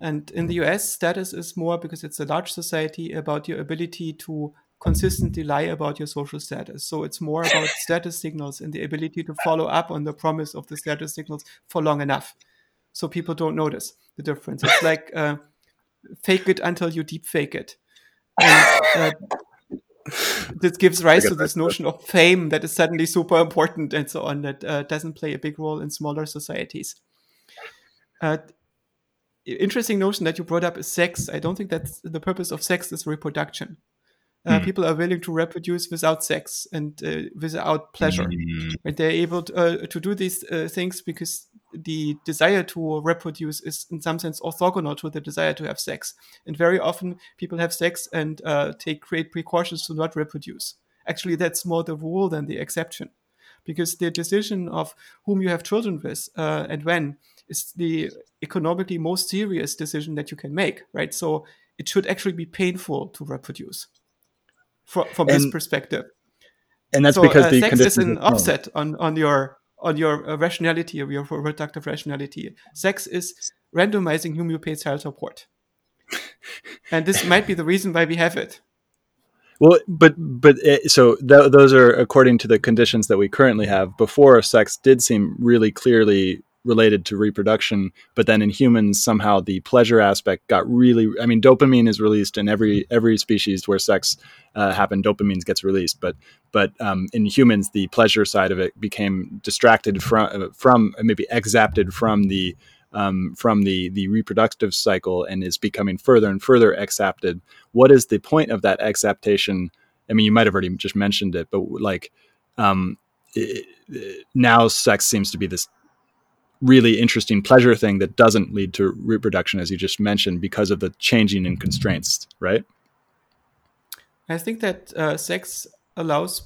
Speaker 2: And in the US, status is more because it's a large society about your ability to consistently lie about your social status. So it's more about status signals and the ability to follow up on the promise of the status signals for long enough. So people don't notice the difference. It's like uh, fake it until you deep fake it. And, uh, this gives rise to this notion of fame that is suddenly super important and so on that uh, doesn't play a big role in smaller societies. Uh, interesting notion that you brought up is sex. I don't think that the purpose of sex is reproduction. Uh, mm. People are willing to reproduce without sex and uh, without pleasure, mm. and they're able to, uh, to do these uh, things because the desire to reproduce is in some sense orthogonal to the desire to have sex. And very often people have sex and uh, take great precautions to not reproduce. Actually, that's more the rule than the exception. Because the decision of whom you have children with uh, and when is the economically most serious decision that you can make, right? So it should actually be painful to reproduce from, from and, this perspective.
Speaker 1: And that's so, because uh, the
Speaker 2: sex is an offset on, on your on your uh, rationality or your reproductive rationality. Sex is randomizing whom you pay child support. and this might be the reason why we have it.
Speaker 1: Well, but but it, eh, so th- those are according to the conditions that we currently have. Before, sex did seem really clearly related to reproduction but then in humans somehow the pleasure aspect got really i mean dopamine is released in every every species where sex uh, happened dopamine gets released but but um, in humans the pleasure side of it became distracted from from maybe exapted from the um, from the the reproductive cycle and is becoming further and further exapted what is the point of that exaptation i mean you might have already just mentioned it but like um, it, now sex seems to be this really interesting pleasure thing that doesn't lead to reproduction, as you just mentioned, because of the changing in constraints, right?
Speaker 2: I think that uh, sex allows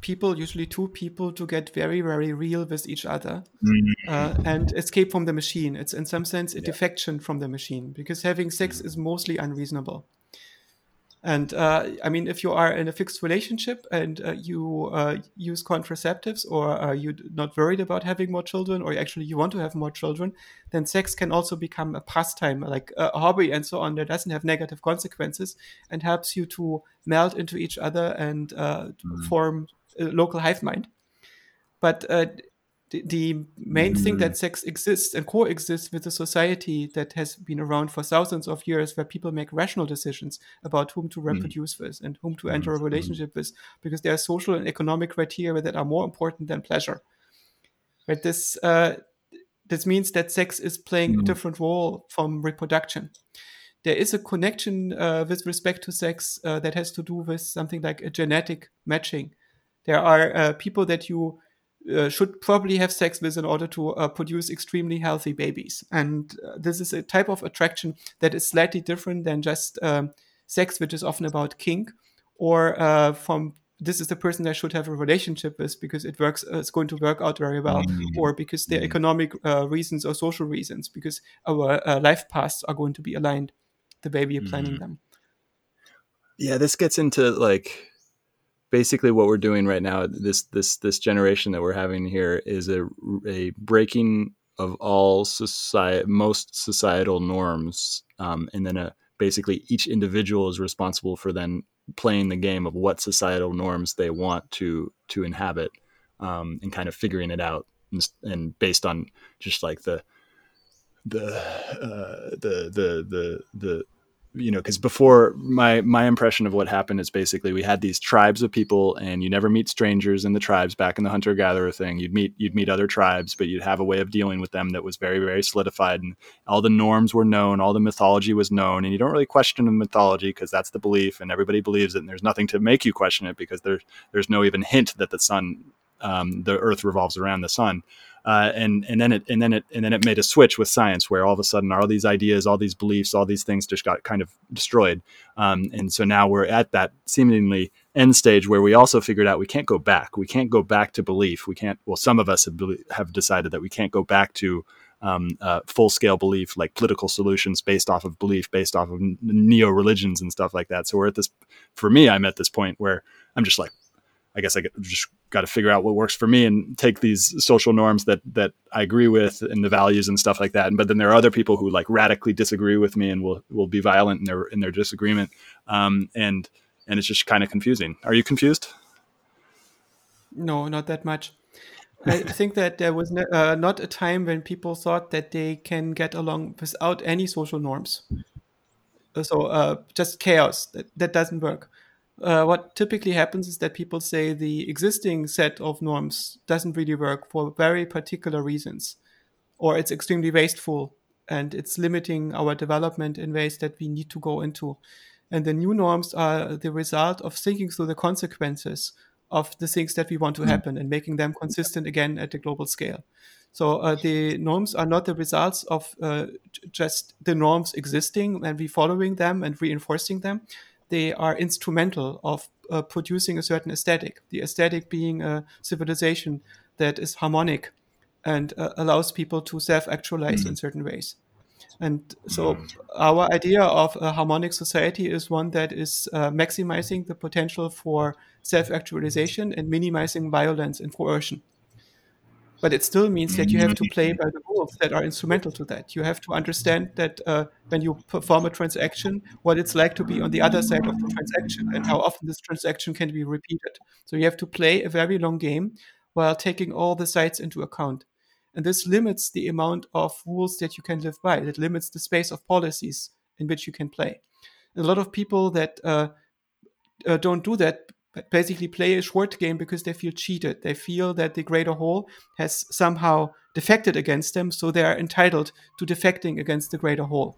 Speaker 2: people, usually two people, to get very, very real with each other mm-hmm. uh, and escape from the machine. It's in some sense a yeah. defection from the machine because having sex mm-hmm. is mostly unreasonable. And uh, I mean, if you are in a fixed relationship and uh, you uh, use contraceptives, or are you not worried about having more children, or actually you want to have more children, then sex can also become a pastime, like a hobby and so on, that doesn't have negative consequences and helps you to melt into each other and mm. form a local hive mind. But uh, the, the main thing that sex exists and coexists with a society that has been around for thousands of years where people make rational decisions about whom to reproduce with and whom to enter a relationship with because there are social and economic criteria that are more important than pleasure. Right this uh, this means that sex is playing a different role from reproduction. There is a connection uh, with respect to sex uh, that has to do with something like a genetic matching. There are uh, people that you uh, should probably have sex with in order to uh, produce extremely healthy babies. And uh, this is a type of attraction that is slightly different than just um, sex, which is often about kink, or uh, from this is the person I should have a relationship with because it works, uh, it's going to work out very well, mm-hmm. or because there are mm-hmm. economic reasons or social reasons, because our life paths are going to be aligned the way we are planning mm-hmm. them.
Speaker 1: Yeah, this gets into like basically what we're doing right now this this this generation that we're having here is a a breaking of all society most societal norms um, and then a basically each individual is responsible for then playing the game of what societal norms they want to to inhabit um, and kind of figuring it out and, and, based on just like the the uh, the the the the you know because before my my impression of what happened is basically we had these tribes of people and you never meet strangers in the tribes back in the hunter gatherer thing. You'd meet you'd meet other tribes but you'd have a way of dealing with them that was very very solidified and all the norms were known all the mythology was known and you don't really question the mythology because that's the belief and everybody believes it and there's nothing to make you question it because there there's no even hint that the sun um, the earth revolves around the sun uh, and and then it and then it and then it made a switch with science where all of a sudden all these ideas, all these beliefs, all these things just got kind of destroyed. Um, and so now we're at that seemingly end stage where we also figured out we can't go back. We can't go back to belief. We can't. Well, some of us have, have decided that we can't go back to um, uh, full scale belief, like political solutions based off of belief, based off of neo religions and stuff like that. So we're at this. For me, I'm at this point where I'm just like, I guess I just got to figure out what works for me and take these social norms that that I agree with and the values and stuff like that. And, but then there are other people who like radically disagree with me and will will be violent in their in their disagreement. Um, and and it's just kind of confusing. Are you confused?
Speaker 2: No, not that much. I think that there was uh, not a time when people thought that they can get along without any social norms. So uh, just chaos that, that doesn't work uh, what typically happens is that people say the existing set of norms doesn't really work for very particular reasons, or it's extremely wasteful and it's limiting our development in ways that we need to go into. And the new norms are the result of thinking through the consequences of the things that we want to hmm. happen and making them consistent again at the global scale. So uh, the norms are not the results of uh, just the norms existing and we following them and reinforcing them they are instrumental of uh, producing a certain aesthetic. The aesthetic being a civilization that is harmonic and uh, allows people to self-actualize mm. in certain ways. And so, mm. our idea of a harmonic society is one that is uh, maximizing the potential for self-actualization and minimizing violence and coercion but it still means that you have to play by the rules that are instrumental to that. You have to understand that uh, when you perform a transaction, what it's like to be on the other side of the transaction and how often this transaction can be repeated. So you have to play a very long game while taking all the sides into account. And this limits the amount of rules that you can live by. It limits the space of policies in which you can play. a lot of people that uh, uh, don't do that basically play a short game because they feel cheated. They feel that the greater whole has somehow defected against them, so they are entitled to defecting against the greater whole.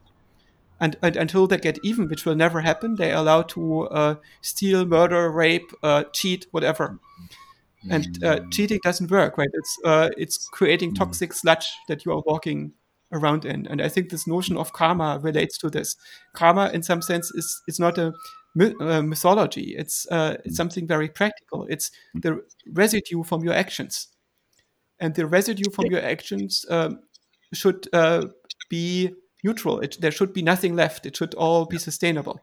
Speaker 2: And, and until they get even, which will never happen, they are allowed to uh, steal, murder, rape, uh, cheat, whatever. And uh, mm. cheating doesn't work, right? It's uh, it's creating mm. toxic sludge that you are walking around in. And I think this notion of karma relates to this. Karma, in some sense, is is not a uh, mythology. It's uh, it's mm. something very practical. It's the residue from your actions, and the residue from your actions um, should uh, be neutral. It, there should be nothing left. It should all be sustainable.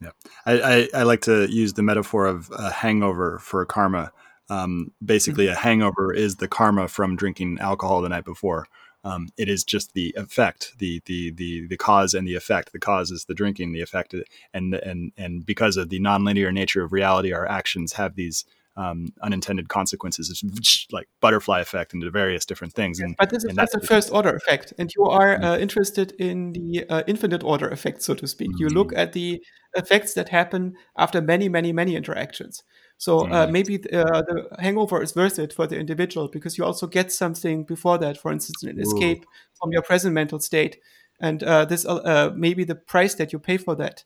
Speaker 1: Yeah, I, I, I like to use the metaphor of a hangover for karma. Um, basically, mm-hmm. a hangover is the karma from drinking alcohol the night before. Um, it is just the effect, the the the the cause and the effect. The cause is the drinking, the effect, and and and because of the nonlinear nature of reality, our actions have these um, unintended consequences, it's like butterfly effect into various different things.
Speaker 2: And, but this is just a first order effect, and you are mm. uh, interested in the uh, infinite order effect, so to speak. Mm-hmm. You look at the effects that happen after many, many, many interactions. So uh, mm-hmm. maybe uh, the hangover is worth it for the individual because you also get something before that, for instance, an Ooh. escape from your present mental state, and uh, this uh, maybe the price that you pay for that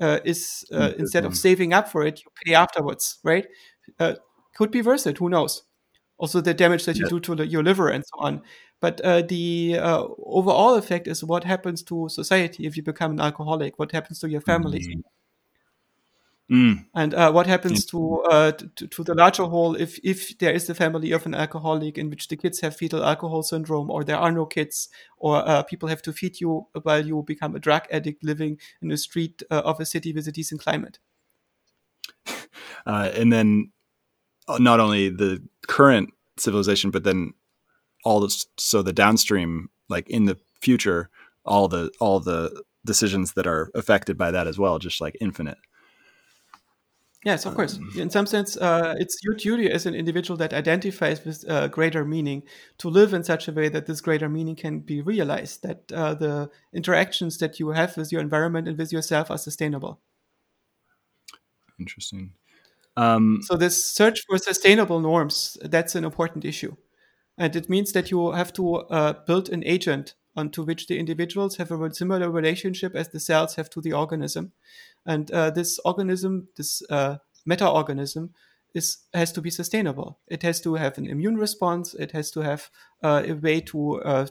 Speaker 2: is instead of saving up for it, you pay afterwards, right? uh, could be worth it. Who knows? Also, the damage that you yeah. do to the, your liver and so on. But uh, the uh, overall effect is what happens to society if you become an alcoholic. What happens to your family? Mm. Mm. And uh, what happens to, uh, to, to the larger whole if if there is the family of an alcoholic in which the kids have fetal alcohol syndrome, or there are no kids, or uh, people have to feed you while you become a drug addict living in the street uh, of a city with a decent climate.
Speaker 1: Uh, and then uh, not only the current civilization, but then all this, so the downstream, like in the future, all the all the decisions that are affected by that as well, just like infinite.
Speaker 2: Yes, of course. Um, in some sense, uh, it's your duty as an individual that identifies with uh, greater meaning to live in such a way that this greater meaning can be realized, that uh, the interactions that you have with your environment and with yourself are sustainable.
Speaker 1: Interesting.
Speaker 2: Um, so this search for sustainable norms, that's an important issue. And it means that you have to uh, build an agent onto which the individuals have a similar relationship as the cells have to the organism. And uh, this organism, this uh, meta-organism, is has to be sustainable. It has to have an immune response. It has to have uh, a way to uh,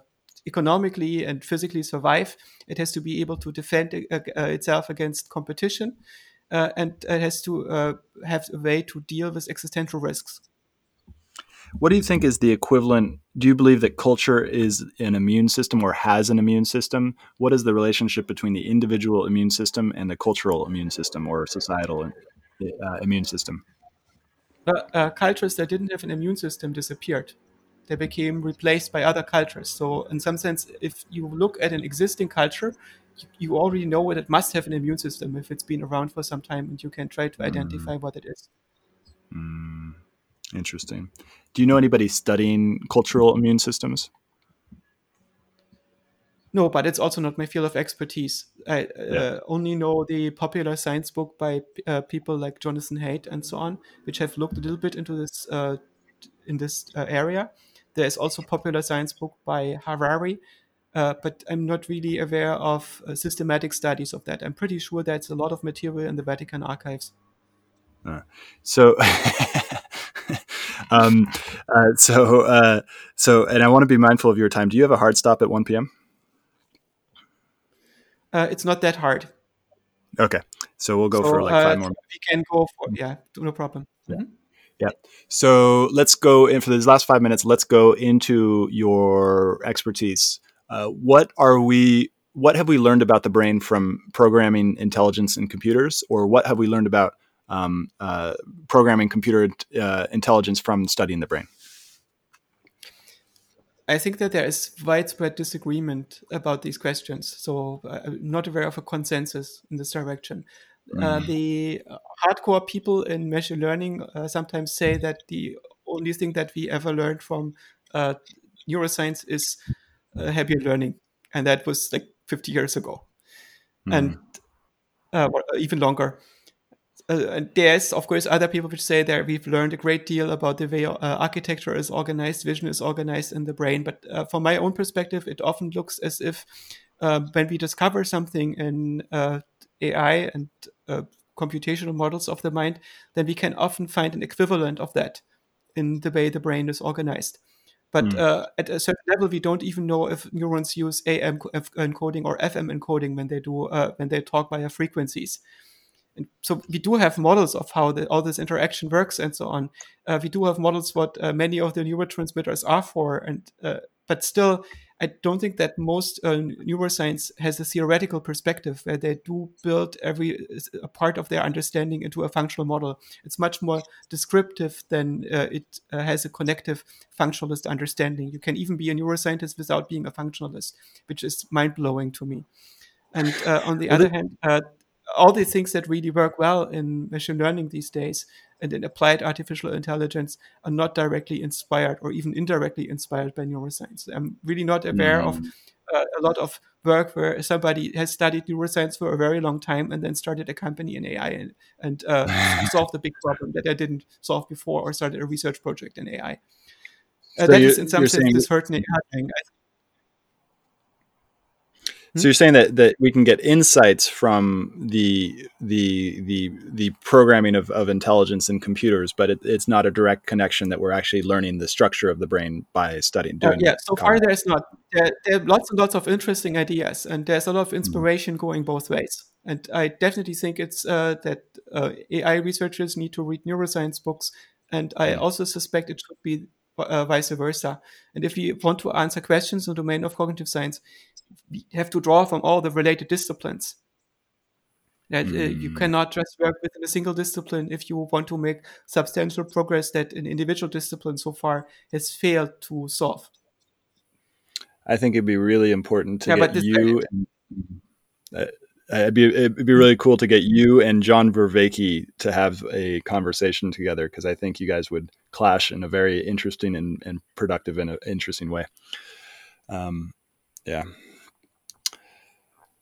Speaker 2: economically and physically survive. It has to be able to defend uh, itself against competition uh, and it has to uh, have a way to deal with existential risks.
Speaker 1: What do you think is the equivalent? Do you believe that culture is an immune system or has an immune system? What is the relationship between the individual immune system and the cultural immune system or societal uh, immune system?
Speaker 2: Uh, cultures that didn't have an immune system disappeared. They became replaced by other cultures. So, in some sense, if you look at an existing culture, you already know that it must have an immune system if it's been around for some time and you can try to identify mm. what it is.
Speaker 1: Mm. Interesting. Do you know anybody studying cultural immune systems?
Speaker 2: No, but it's also not my field of expertise. I uh, yeah. uh, only know the popular science book by uh, people like Jonathan Haidt and so on, which have looked a little bit into this uh, in this uh, area. There is also popular science book by Harari, uh, but I'm not really aware of uh, systematic studies of that. I'm pretty sure that's a lot of material in the Vatican archives.
Speaker 1: So, um, uh, so, uh, so, and I want to be mindful of your time. Do you have a hard stop at 1 p.m.?
Speaker 2: Uh, it's not that hard.
Speaker 1: Okay, so we'll go so, for like five more.
Speaker 2: We can go for yeah, no problem.
Speaker 1: Yeah. Mm-hmm. Yeah. So let's go in for these last five minutes. Let's go into your expertise. Uh, what are we? What have we learned about the brain from programming intelligence in computers, or what have we learned about um, uh, programming computer uh, intelligence from studying the brain?
Speaker 2: I think that there is widespread disagreement about these questions. So uh, I'm not aware of a consensus in this direction. Uh, mm. the hardcore people in machine learning uh, sometimes say that the only thing that we ever learned from uh, neuroscience is uh, Hebbian learning, and that was like 50 years ago, mm. and uh, even longer. Uh, there's of course other people which say that we've learned a great deal about the way uh, architecture is organized, vision is organized in the brain. But uh, from my own perspective, it often looks as if uh, when we discover something in AI and computational models of the mind, then we can often find an equivalent of that in the way the brain is organized. But mm. uh, at a certain level, we don't even know if neurons use AM encoding or FM encoding when they do uh, when they talk via frequencies. And so we do have models of how the, all this interaction works and so on. Uh, we do have models what uh, many of the neurotransmitters are for, and uh, but still, I don't think that most uh, neuroscience has a theoretical perspective where they do build every a part of their understanding into a functional model. It's much more descriptive than uh, it uh, has a connective functionalist understanding. You can even be a neuroscientist without being a functionalist, which is mind blowing to me. And uh, on the other hand, uh, all the things that really work well in machine learning these days and in applied artificial intelligence are not directly inspired or even indirectly inspired by neuroscience. I'm really not aware mm. of uh, a lot of work where somebody has studied neuroscience for a very long time and then started a company in AI and, and uh, solved a big problem that I didn't solve before or started a research project in AI. Uh, so that is in some sense disheartening.
Speaker 1: So you're saying that that we can get insights from the the the the programming of, of intelligence in computers, but it, it's not a direct connection that we're actually learning the structure of the brain by studying.
Speaker 2: Uh, doing uh, yeah, so far there's not. There, there, are lots and lots of interesting ideas, and there's a lot of mm-hmm. inspiration mm-hmm. going both ways. And I definitely think it's uh, that uh, AI researchers need to read neuroscience books, and I mm-hmm. also suspect it should be uh, vice versa. And if we want to answer questions in the domain of cognitive science, we have to draw from all the related disciplines. That uh, you hmm. cannot just work within a single discipline if you want to make substantial progress that an individual discipline so far has failed to solve.
Speaker 1: I think it'd be really important to yeah, get you. And, uh, it'd be it'd be really cool to get you and John Vervaeke to have a conversation together because I think you guys would clash in a very interesting and, and productive and interesting way. Um, yeah.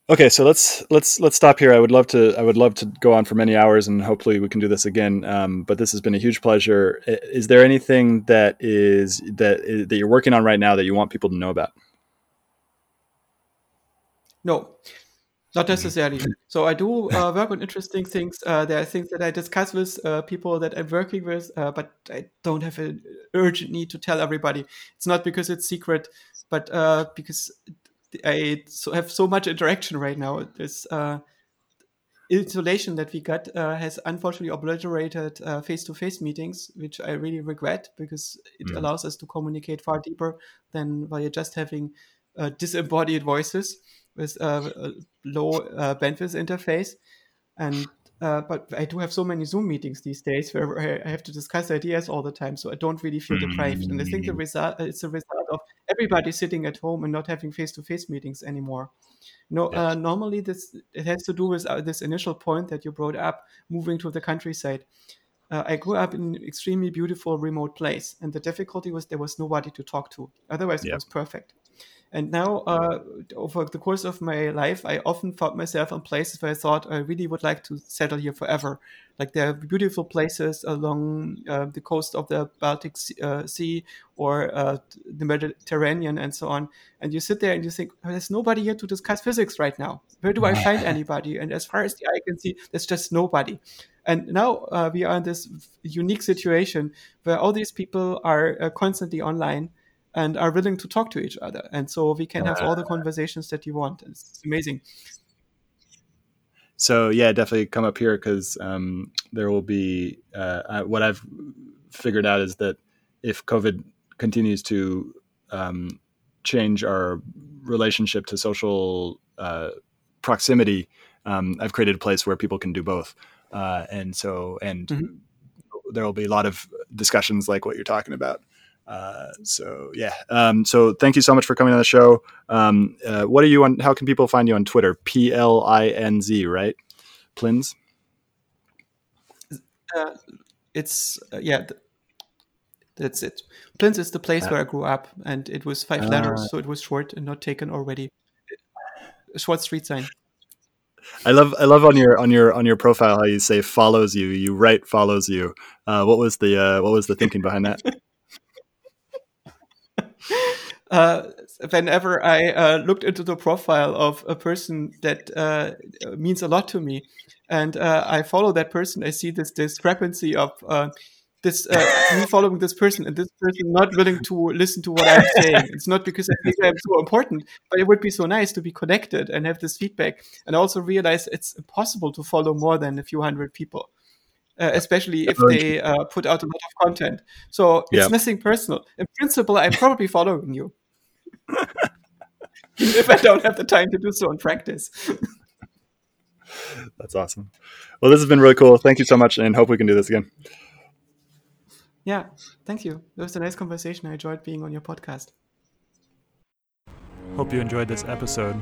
Speaker 1: Okay, so let's let's let's stop here. I would love to I would love to go on for many hours, and hopefully we can do this again. Um, but this has been a huge pleasure. Is there anything that is that is, that you're working on right now that you want people to know about?
Speaker 2: No, not necessarily. So I do uh, work on interesting things. Uh, there are things that I discuss with uh, people that I'm working with, uh, but I don't have an urgent need to tell everybody. It's not because it's secret, but uh, because I so have so much interaction right now. This uh, isolation that we got uh, has unfortunately obliterated face to face meetings, which I really regret because it mm. allows us to communicate far deeper than via just having uh, disembodied voices with uh, a low uh, bandwidth interface. And uh, but I do have so many Zoom meetings these days where I have to discuss ideas all the time, so I don't really feel deprived. And I think the mm. result it's a result of everybody sitting at home and not having face-to-face meetings anymore. No, yes. uh, normally this it has to do with uh, this initial point that you brought up, moving to the countryside. Uh, I grew up in an extremely beautiful remote place, and the difficulty was there was nobody to talk to. Otherwise, it was perfect. And now, uh, over the course of my life, I often found myself in places where I thought I really would like to settle here forever. Like there are beautiful places along uh, the coast of the Baltic uh, Sea or uh, the Mediterranean and so on. And you sit there and you think, oh, there's nobody here to discuss physics right now. Where do I find anybody? And as far as the eye can see, there's just nobody. And now uh, we are in this unique situation where all these people are uh, constantly online and are willing to talk to each other. And so we can have all the conversations that you want. It's amazing.
Speaker 1: So yeah, definitely come up here because um, there will be uh, what I've figured out is that if COVID continues to um, change our relationship to social uh, proximity, um, I've created a place where people can do both. Uh, and so, and mm-hmm. there will be a lot of discussions like what you're talking about. Uh, so yeah. Um, so thank you so much for coming on the show. Um, uh, what are you on? How can people find you on Twitter? P L I N Z, right? Plinz.
Speaker 2: Uh, it's uh, yeah. Th- that's it. Plinz is the place where I grew up, and it was five letters, ah. so it was short and not taken already. Short street sign.
Speaker 1: I love I love on your on your on your profile how you say follows you. You write follows you. Uh, what was the uh, what was the thinking behind that?
Speaker 2: uh, whenever I uh, looked into the profile of a person that uh, means a lot to me, and uh, I follow that person, I see this discrepancy of uh, this uh, me following this person and this person not willing to listen to what I'm saying. It's not because I think I'm so important, but it would be so nice to be connected and have this feedback, and also realize it's impossible to follow more than a few hundred people uh, especially if they uh, put out a lot of content. So it's yeah. nothing personal. In principle, I'm probably following you, even if I don't have the time to do so in practice.
Speaker 1: That's awesome. Well, this has been really cool. Thank you so much, and hope we can do this again.
Speaker 2: Yeah, thank you. It was a nice conversation. I enjoyed being on your podcast.
Speaker 1: Hope you enjoyed this episode.